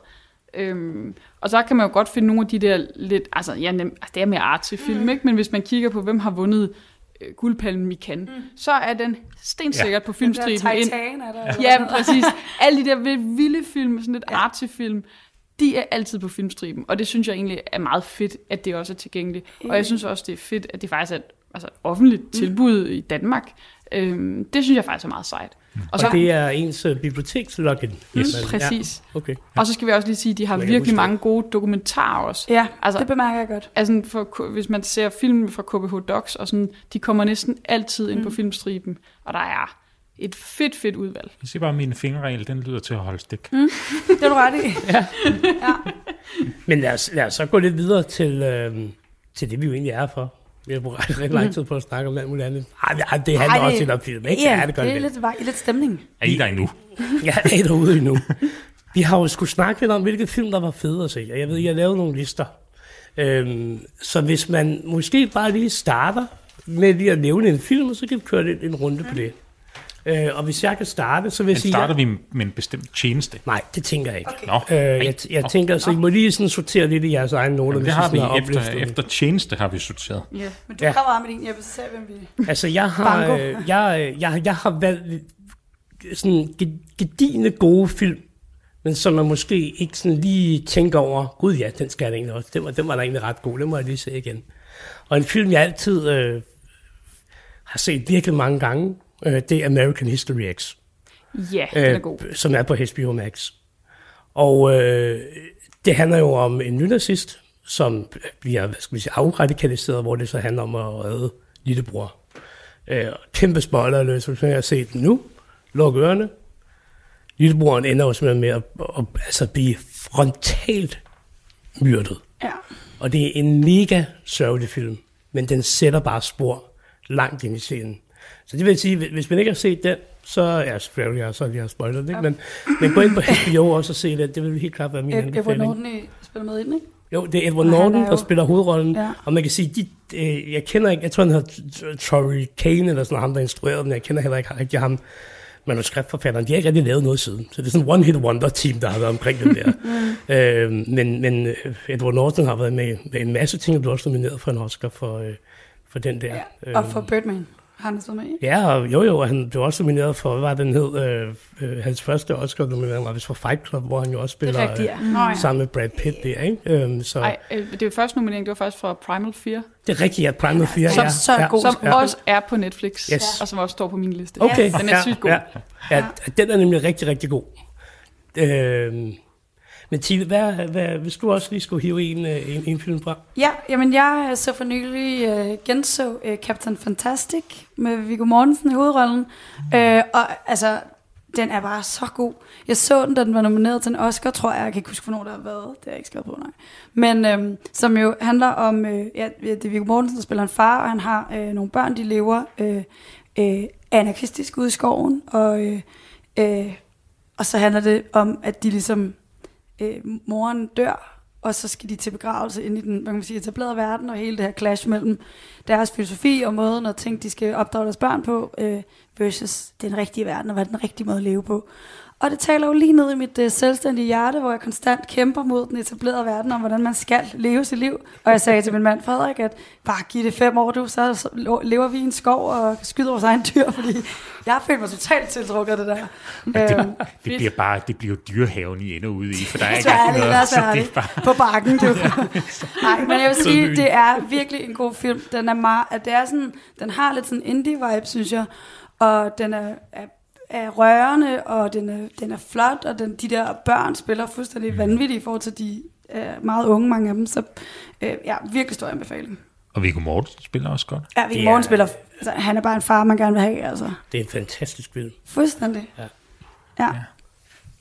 Øhm, og så kan man jo godt finde nogle af de der lidt... Altså, ja, nem, altså det er mere artsy film, mm. ikke? Men hvis man kigger på, hvem har vundet øh, guldpalmen i Cannes, mm. så er den stensikkert ja. på filmstriben ind. Er der. Ja, præcis. Alle de der vilde film, sådan lidt ja. artsy film, de er altid på filmstriben, og det synes jeg egentlig er meget fedt, at det også er tilgængeligt. Og jeg synes også, det er fedt, at det faktisk er et altså, offentligt tilbud i Danmark. Øhm, det synes jeg faktisk er meget sejt. Og Og så, det er ens uh, bibliotekslogin. yes, Men- præcis. Ja, okay. Og så skal vi også lige sige, at de har virkelig huske mange gode dokumentarer også. Ja, Altså- det bemærker jeg godt. Altså, for, hvis man ser film fra KBH Docs, og sådan, de kommer næsten altid ind mm. på filmstriben, og der er et fedt, fedt udvalg. Jeg siger bare, at min fingerregel, den lyder til at holde stik. Det er du ret i. Men lad os, lad os så gå lidt videre til, øh, til det, vi jo egentlig er for. Vi har brugt rigtig lang tid på at snakke om alt muligt andet. Ej, ej, det handler Ej, også lidt om film, ikke? Ja, det gør det det. er lidt, vej, lidt stemning. Er I der endnu? Jeg er derude endnu. Vi har jo skulle snakke lidt om, hvilke film, der var fede at se. Jeg ved, jeg har lavet nogle lister. Øhm, så hvis man måske bare lige starter med lige at nævne en film, og så kan vi køre lidt en runde på det. Øh, og hvis jeg kan starte, så vil jeg Men sige... starter vi med en bestemt tjeneste? Nej, det tænker jeg ikke. Nå, Øh, ej. jeg, jeg tænker, så I må lige sådan sortere lidt i jeres egen noter. Jamen, det har vi efter, oplistning. efter tjeneste har vi sorteret. Ja. Men du Ja. kommer med din, Jeppe, så ser vi, hvem vi... Altså, jeg har, øh, jeg, øh, jeg, jeg har valgt sådan ge- gedigende gode film, men som man måske ikke sådan lige tænker over, gud ja, den skal jeg egentlig også. Den var, den var da egentlig ret god, den må jeg lige se igen. Og en film, jeg altid øh, har set virkelig mange gange, øh, det er American History X. Ja, den er god. Øh, som er på HBO Max. Og øh, det handler jo om en nynazist, som bliver hvad skal vi sige, afradikaliseret, hvor det så handler om at redde lillebror. Øh, kæmpe spoiler hvis man har set den nu. Luk ørerne. Lillebroren ender jo simpelthen med at, at, at altså blive frontalt myrdet. Ja. Og det er en mega sørgelig film, men den sætter bare spor langt ind i scenen. Så det vil sige, hvis- man ikke har set den, så er selvfølgelig, jeg så lige har spoilet det, ikke? Men, men gå ind på HBO også og se den, det vil helt klart være min Ed- Edward anbefaling. Norton i spiller med ind, ikke? Jo, det er Edward Norton, er jo- der spiller hovedrollen, Ja. og man kan sige, de, øh, jeg kender ikke, jeg tror han hedder Tory Kane, eller sådan ham, der instruerede den, jeg kender heller ikke rigtig ham, manuskriptforfatteren, de har ikke rigtig lavet noget siden. Så det er sådan en one-hit wonder-team, der har været omkring den der. øh, men, men øh, Edward Norton har været med, med en masse ting, og blev også nomineret for en Oscar for, øh, for den der. Ja. Og for Birdman har han stået med i. Ja, og jo jo, han blev også nomineret for, hvad var den hed, øh, øh, hans første Oscar-nominering var vist for Fight Club, hvor han jo også Det spiller er rigtigt, ja. Nå, øh, ja. sammen med Brad Pitt der, ikke? Øhm, så Ej, øh, det jo første nominering, det var faktisk fra Primal Fear, det er rigtigt, at Primal Fear, Som ja, så ja, god. som ja. også er på Netflix, Yes. og som også står på min liste. Okay, Den er ja, sygt god. Ja, ja, den er nemlig rigtig, rigtig god. Øhm, men Tine, hvad, hvad, hvis du også lige skulle hive en, øh, en, en film fra? Ja, jamen jeg øh, så for nylig uh, genså uh, Captain Fantastic med Viggo Mortensen i hovedrollen. Uh, og altså, den er bare så god. Jeg så den, da den var nomineret til en Oscar, tror jeg. Jeg kan ikke huske, hvornår der har været. Det har jeg ikke skrevet på, nej. Men øhm, som jo handler om, øh, ja, det er Viggo Mortensen, der spiller en far, og han har øh, nogle børn, de lever øh, øh, anarkistisk ude i skoven. Og, øh, øh, og så handler det om, at de ligesom, øh, moren dør, og så skal de til begravelse ind i den hvad kan man sige, etablerede verden, og hele det her clash mellem deres filosofi og måden at tænke, de skal opdrage deres børn på, øh, versus den rigtige verden, og hvad den rigtige måde at leve på. Og det taler jo lige ned i mit øh, selvstændige hjerte, hvor jeg konstant kæmper mod den etablerede verden, om hvordan man skal leve sit liv. Og jeg sagde til min mand Frederik, at bare giv det fem år, du, så, så lever vi i en skov og skyder vores egen dyr, fordi jeg føler mig totalt tiltrukket af det der. Øhm, Det bliver bare det bliver jo dyrehaven, I ender ude i, for der er ikke noget. lad os så det er bare, På bakken, du. Nej, men jeg vil sige, det er virkelig en god film. Den er meget, at det er sådan, den har lidt sådan indie-vibe, synes jeg. Og den er, er, er rørende, og den er, den er flot, og den, de der børn spiller fuldstændig vanvittigt i forhold til de er meget unge, mange af dem. Så øh, ja, virkelig stor anbefaling. og Viggo Mortensen spiller også godt. Ja, Viggo Det er- Morten spiller, altså, han er bare en far, man gerne vil have, altså. Det er en fantastisk film. Fuldstændig. Ja. Ja.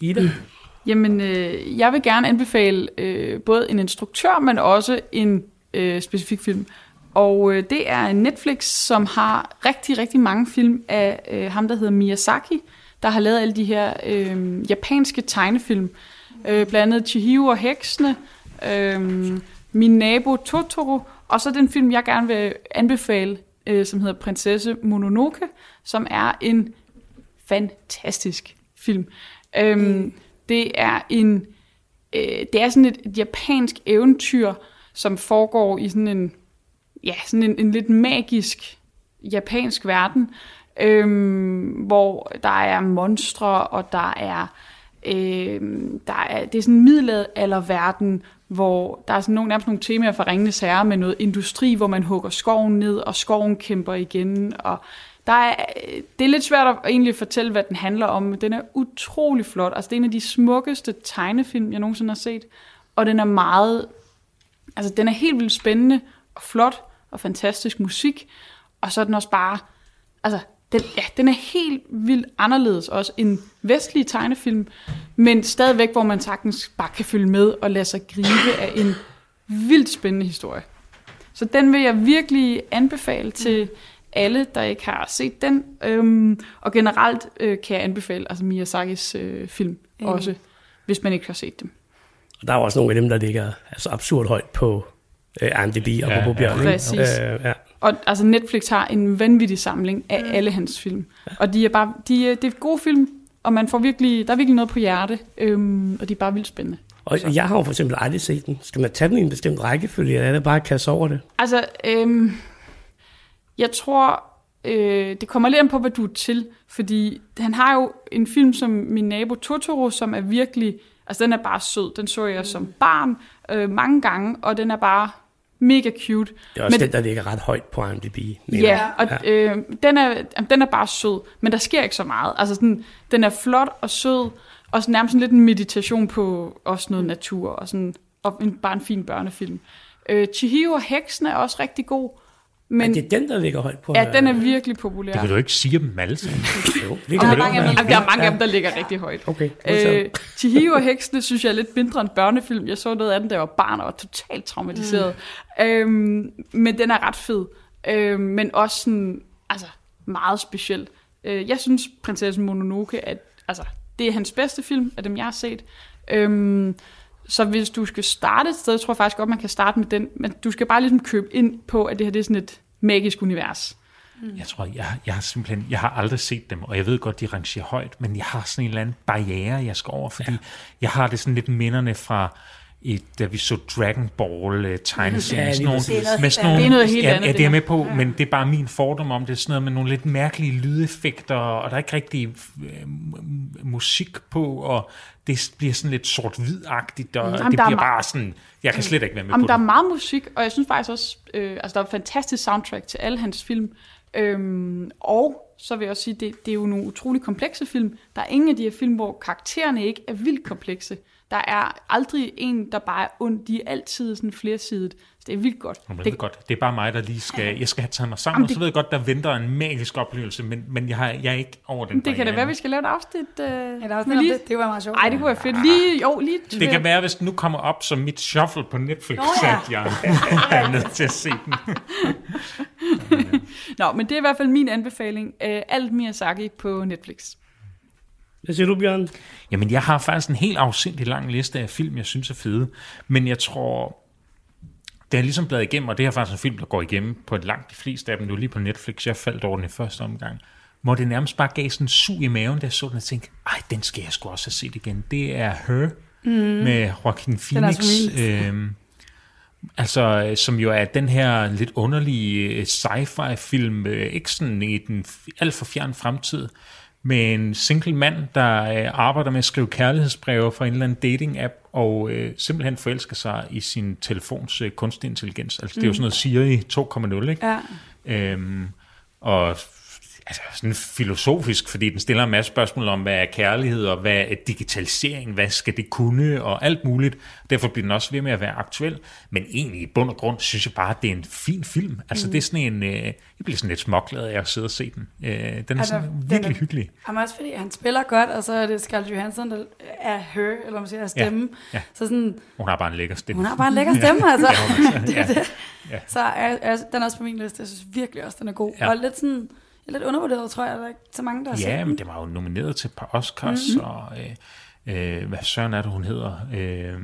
Ida? Jamen, øh, jeg vil gerne anbefale øh, både en instruktør, men også en øh, specifik film. Og øh, det er Netflix, som har rigtig, rigtig mange film af øh, ham, der hedder Miyazaki, der har lavet alle de her øh, japanske tegnefilm. Øh, blandt andet Chihiro og Heksene, øh, Min nabo Totoro, og så den film, jeg gerne vil anbefale, øh, som hedder Prinsesse Mononoke, som er en fantastisk film. Øhm, det er en øh, det er sådan et, et japansk eventyr, som foregår i sådan en ja, sådan en, en lidt magisk japansk verden, øhm, hvor der er monstre, og der er Øh, der er, det er sådan en middelalderverden, hvor der er sådan nogle, nærmest nogle temaer fra Ringende Sager med noget industri, hvor man hugger skoven ned, og skoven kæmper igen, og der er, øh, det er lidt svært at egentlig fortælle, hvad den handler om, men den er utrolig flot. Altså, det er en af de smukkeste tegnefilm, jeg nogensinde har set, og den er meget, altså den er helt vildt spændende og flot og fantastisk musik, og så er den også bare, altså den, ja, den er helt vildt anderledes også en vestlig tegnefilm, men stadigvæk, hvor man sagtens bare kan følge med og lade sig gribe af en vildt spændende historie. Så den vil jeg virkelig anbefale til alle, der ikke har set den. Øhm, og generelt øh, kan jeg anbefale altså Miyazakis øh, film Mm. også, hvis man ikke har set dem. Og der er også nogle af dem, der ligger altså absurd højt på øh, IMDb og Ja, på ja. Bjørn. Præcis. Øh, ja. Og altså Netflix har en vanvittig samling af alle hans film. Og de er bare, de er, det er gode film, og man får virkelig, der er virkelig noget på hjerte, øhm, og de er bare vildt spændende. Og jeg har jo for eksempel aldrig set den. Skal man tage den i en bestemt rækkefølge, eller er det bare at kaste over det? Altså, øhm, jeg tror, øh, det kommer lidt an på, hvad du er til, fordi han har jo en film som Min nabo Totoro, som er virkelig, altså den er bare sød. Den så jeg som barn øh, mange gange, og den er bare mega cute. Det er også Men- den, der ligger ret højt på IMDb. mener Ja, og øh, den, er, den er bare sød, men der sker ikke så meget. Altså sådan, den er flot og sød, og sådan, nærmest sådan lidt en meditation på også noget natur, og, sådan, og en, bare en fin børnefilm. Øh, Chihiro og Heksen er også rigtig god, men Men, det er den, der ligger højt på. ja, den er virkelig populær. Det kan du ikke sige dem alle sammen. Jo, Og ligger der er mange af dem, der er mange af dem, der ligger rigtig højt. Okay, Øh, Chihiro og Heksene synes jeg er lidt mindre en børnefilm. Jeg så noget af den, da jeg var barn og var totalt traumatiseret. Mm. Øhm, men den er ret fed. Øhm, men også sådan, altså, meget speciel. Øh, jeg synes, Prinsessen Mononoke, at, altså, det er hans bedste film af dem, jeg har set. Øhm, så hvis du skal starte et sted, tror jeg faktisk godt, man kan starte med den. Men du skal bare ligesom købe ind på, at det her det er sådan et magisk univers. Jeg tror, jeg, jeg har simpelthen, jeg har aldrig set dem, og jeg ved godt, de rangerer højt, men jeg har sådan en eller anden barriere, jeg skal over, fordi ja. jeg har det sådan lidt minderne fra, et, da vi så Dragon Ball uh, tegneserien. Ja, sådan nogle, er med sådan nogle. Det er noget helt ja, andet, Ja, det er med på, ja. men det er bare min fordom om det. er Sådan noget med nogle lidt mærkelige lydeffekter, og der er ikke rigtig øh, musik på, og det bliver sådan lidt sort-hvid-agtigt, og Jamen, det er bliver bare sådan, jeg kan slet ikke være med Jamen, på der er det. meget musik, og jeg synes faktisk også, øh, altså der er et fantastisk soundtrack til alle hans film. Øhm, og så vil jeg også sige, det, det er jo nogle utrolig komplekse film. Der er ingen af de her film, hvor karaktererne ikke er vildt komplekse. Der er aldrig en, der bare er ond. De er altid sådan flersidet. Så det er vildt godt. Ved Det, det, godt. Det er bare mig, der lige skal... Jeg skal have taget mig sammen, Jamen, og så ved jeg godt, der venter en magisk oplevelse, men, men jeg, har, jeg er ikke over den det kan da være, vi skal lave et afsnit. Øh, med noget, lige... det, det var meget sjovt. Ej, det kunne være fedt. Lige, jo, lige Det kan være, hvis den nu kommer op som mit shuffle på Netflix, Nå ja. at jeg er nødt til at se den. Nå, men det er i hvert fald min anbefaling. Øh, alt Miyazaki på Netflix. Hvad siger du, Bjørn? Jamen, jeg har faktisk en helt afsindig lang liste af film, jeg synes er fede. Men jeg tror, det er ligesom blevet igennem, og det er faktisk en film, der går igennem på et langt de fleste af dem nu lige på Netflix. Jeg faldt over den i første omgang. Hvor det nærmest bare gav sådan en sug i maven, da jeg så den og tænkte, ej, den skal jeg sgu også have set igen. Det er Her mm. med Joaquin Phoenix. så Øhm, altså, som jo er den her lidt underlige sci-fi film, øh, ikke sådan i den alt for fjern fremtid, med en single mand, der øh, arbejder med at skrive kærlighedsbreve fra en eller anden dating-app, og øh, simpelthen forelsker sig i sin telefons øh, kunstig intelligens. Altså, det er jo sådan noget Siri 2.0, ikke? Ja. Øhm, og altså, sådan filosofisk, fordi den stiller en masse spørgsmål om, hvad er kærlighed, og hvad er digitalisering, hvad skal det kunne, og alt muligt. Derfor bliver den også ved med at være aktuel. Men egentlig i bund og grund, synes jeg bare, at det er en fin film. Altså, mm. det er sådan en... Øh, jeg bliver sådan lidt småglad af at sidde og se den. Øh, den er Altså, sådan den virkelig er- hyggelig. Jamen også fordi han spiller godt, og så er det Scarlett Johansson, der er her, eller man siger, er stemme. ja. Så sådan, Hun har bare en lækker stemme. hun har bare en lækker stemme, altså. det, Ja. det. Ja. Så er, er, den er også på min liste. Jeg synes virkelig også, den er god. Ja. Ja. Og lidt sådan, lidt undervurderet, tror jeg. Der er ikke så mange, der har set Ja, den. men det var jo nomineret til et par Oscars, mm-hmm. og øh, øh, hvad søren er det, hun hedder? Øh,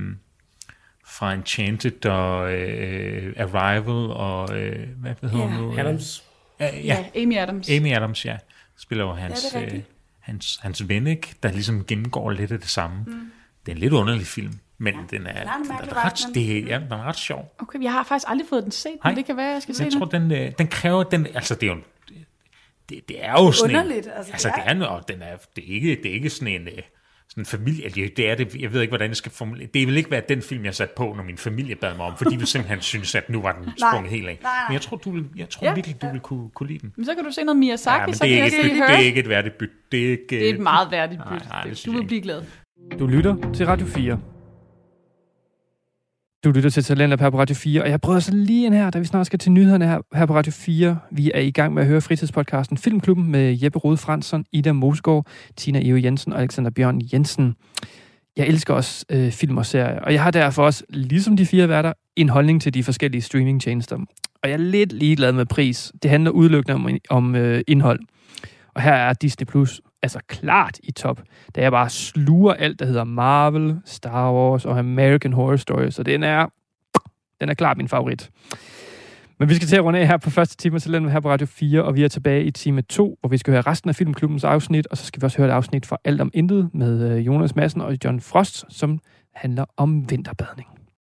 fra Enchanted og øh, Arrival og øh, hvad, hedder Ja. hun nu? Adams. Ja, Ja, ja, Amy Adams. Amy Adams, ja. Spiller jo hans, er øh, hans, hans ven, ikke? der ligesom gennemgår lidt af det samme. Mm. Det er en lidt underlig film, men ja, den er, den en den er, ret, det, ja, den er ret sjov. Okay, jeg har faktisk aldrig fået den set, Nej. men det kan være, jeg skal se Jeg den. tror, den, øh, den kræver, den, altså det er jo, det, det er jo sådan Underligt, en, altså, altså det det er- er, en- og den er, det er ikke, det er ikke sådan en, øh, sådan en familie, det, det er det, jeg ved ikke, hvordan jeg skal formulere. Det vil ikke være den film, jeg satte på, når min familie bad mig om, for de vil simpelthen synes, at nu var den sprunget helt af. nej, nej. Men jeg tror, du vil, jeg tror Ja. virkelig, du vil kunne, kunne lide den. Men så kan du se noget Miyazaki, Ja, men så det er, kan ikke jeg høre. det er ikke et værdigt byt. Det er, ikke, Det er et meget værdigt Nej, byt. nej, det synes Du vil blive glad. Du lytter til Radio 4. Du lytter til Talent her på Radio 4, og jeg prøver så lige ind her, da vi snart skal til nyhederne her, her på Radio 4. Vi er i gang med at høre fritidspodcasten Filmklubben med Jeppe Rode Fransson, Ida Mosgaard, Tina Eo Jensen og Alexander Bjørn Jensen. Jeg elsker også øh, film og serier, og jeg har derfor også, ligesom de fire værter, en holdning til de forskellige streamingtjenester. Og jeg er lidt ligeglad med pris. Det handler udelukkende om, om øh, indhold. Og her er Disney Plus altså klart i top, da jeg bare sluger alt, der hedder Marvel, Star Wars og American Horror Story, så den er, den er klart min favorit. Men vi skal til at runde af her på første time til her på Radio 4, og vi er tilbage i time 2, hvor vi skal høre resten af Filmklubbens afsnit, og så skal vi også høre et afsnit fra Alt om Intet med øh, Jonas Madsen og John Frost, som handler om vinterbadning.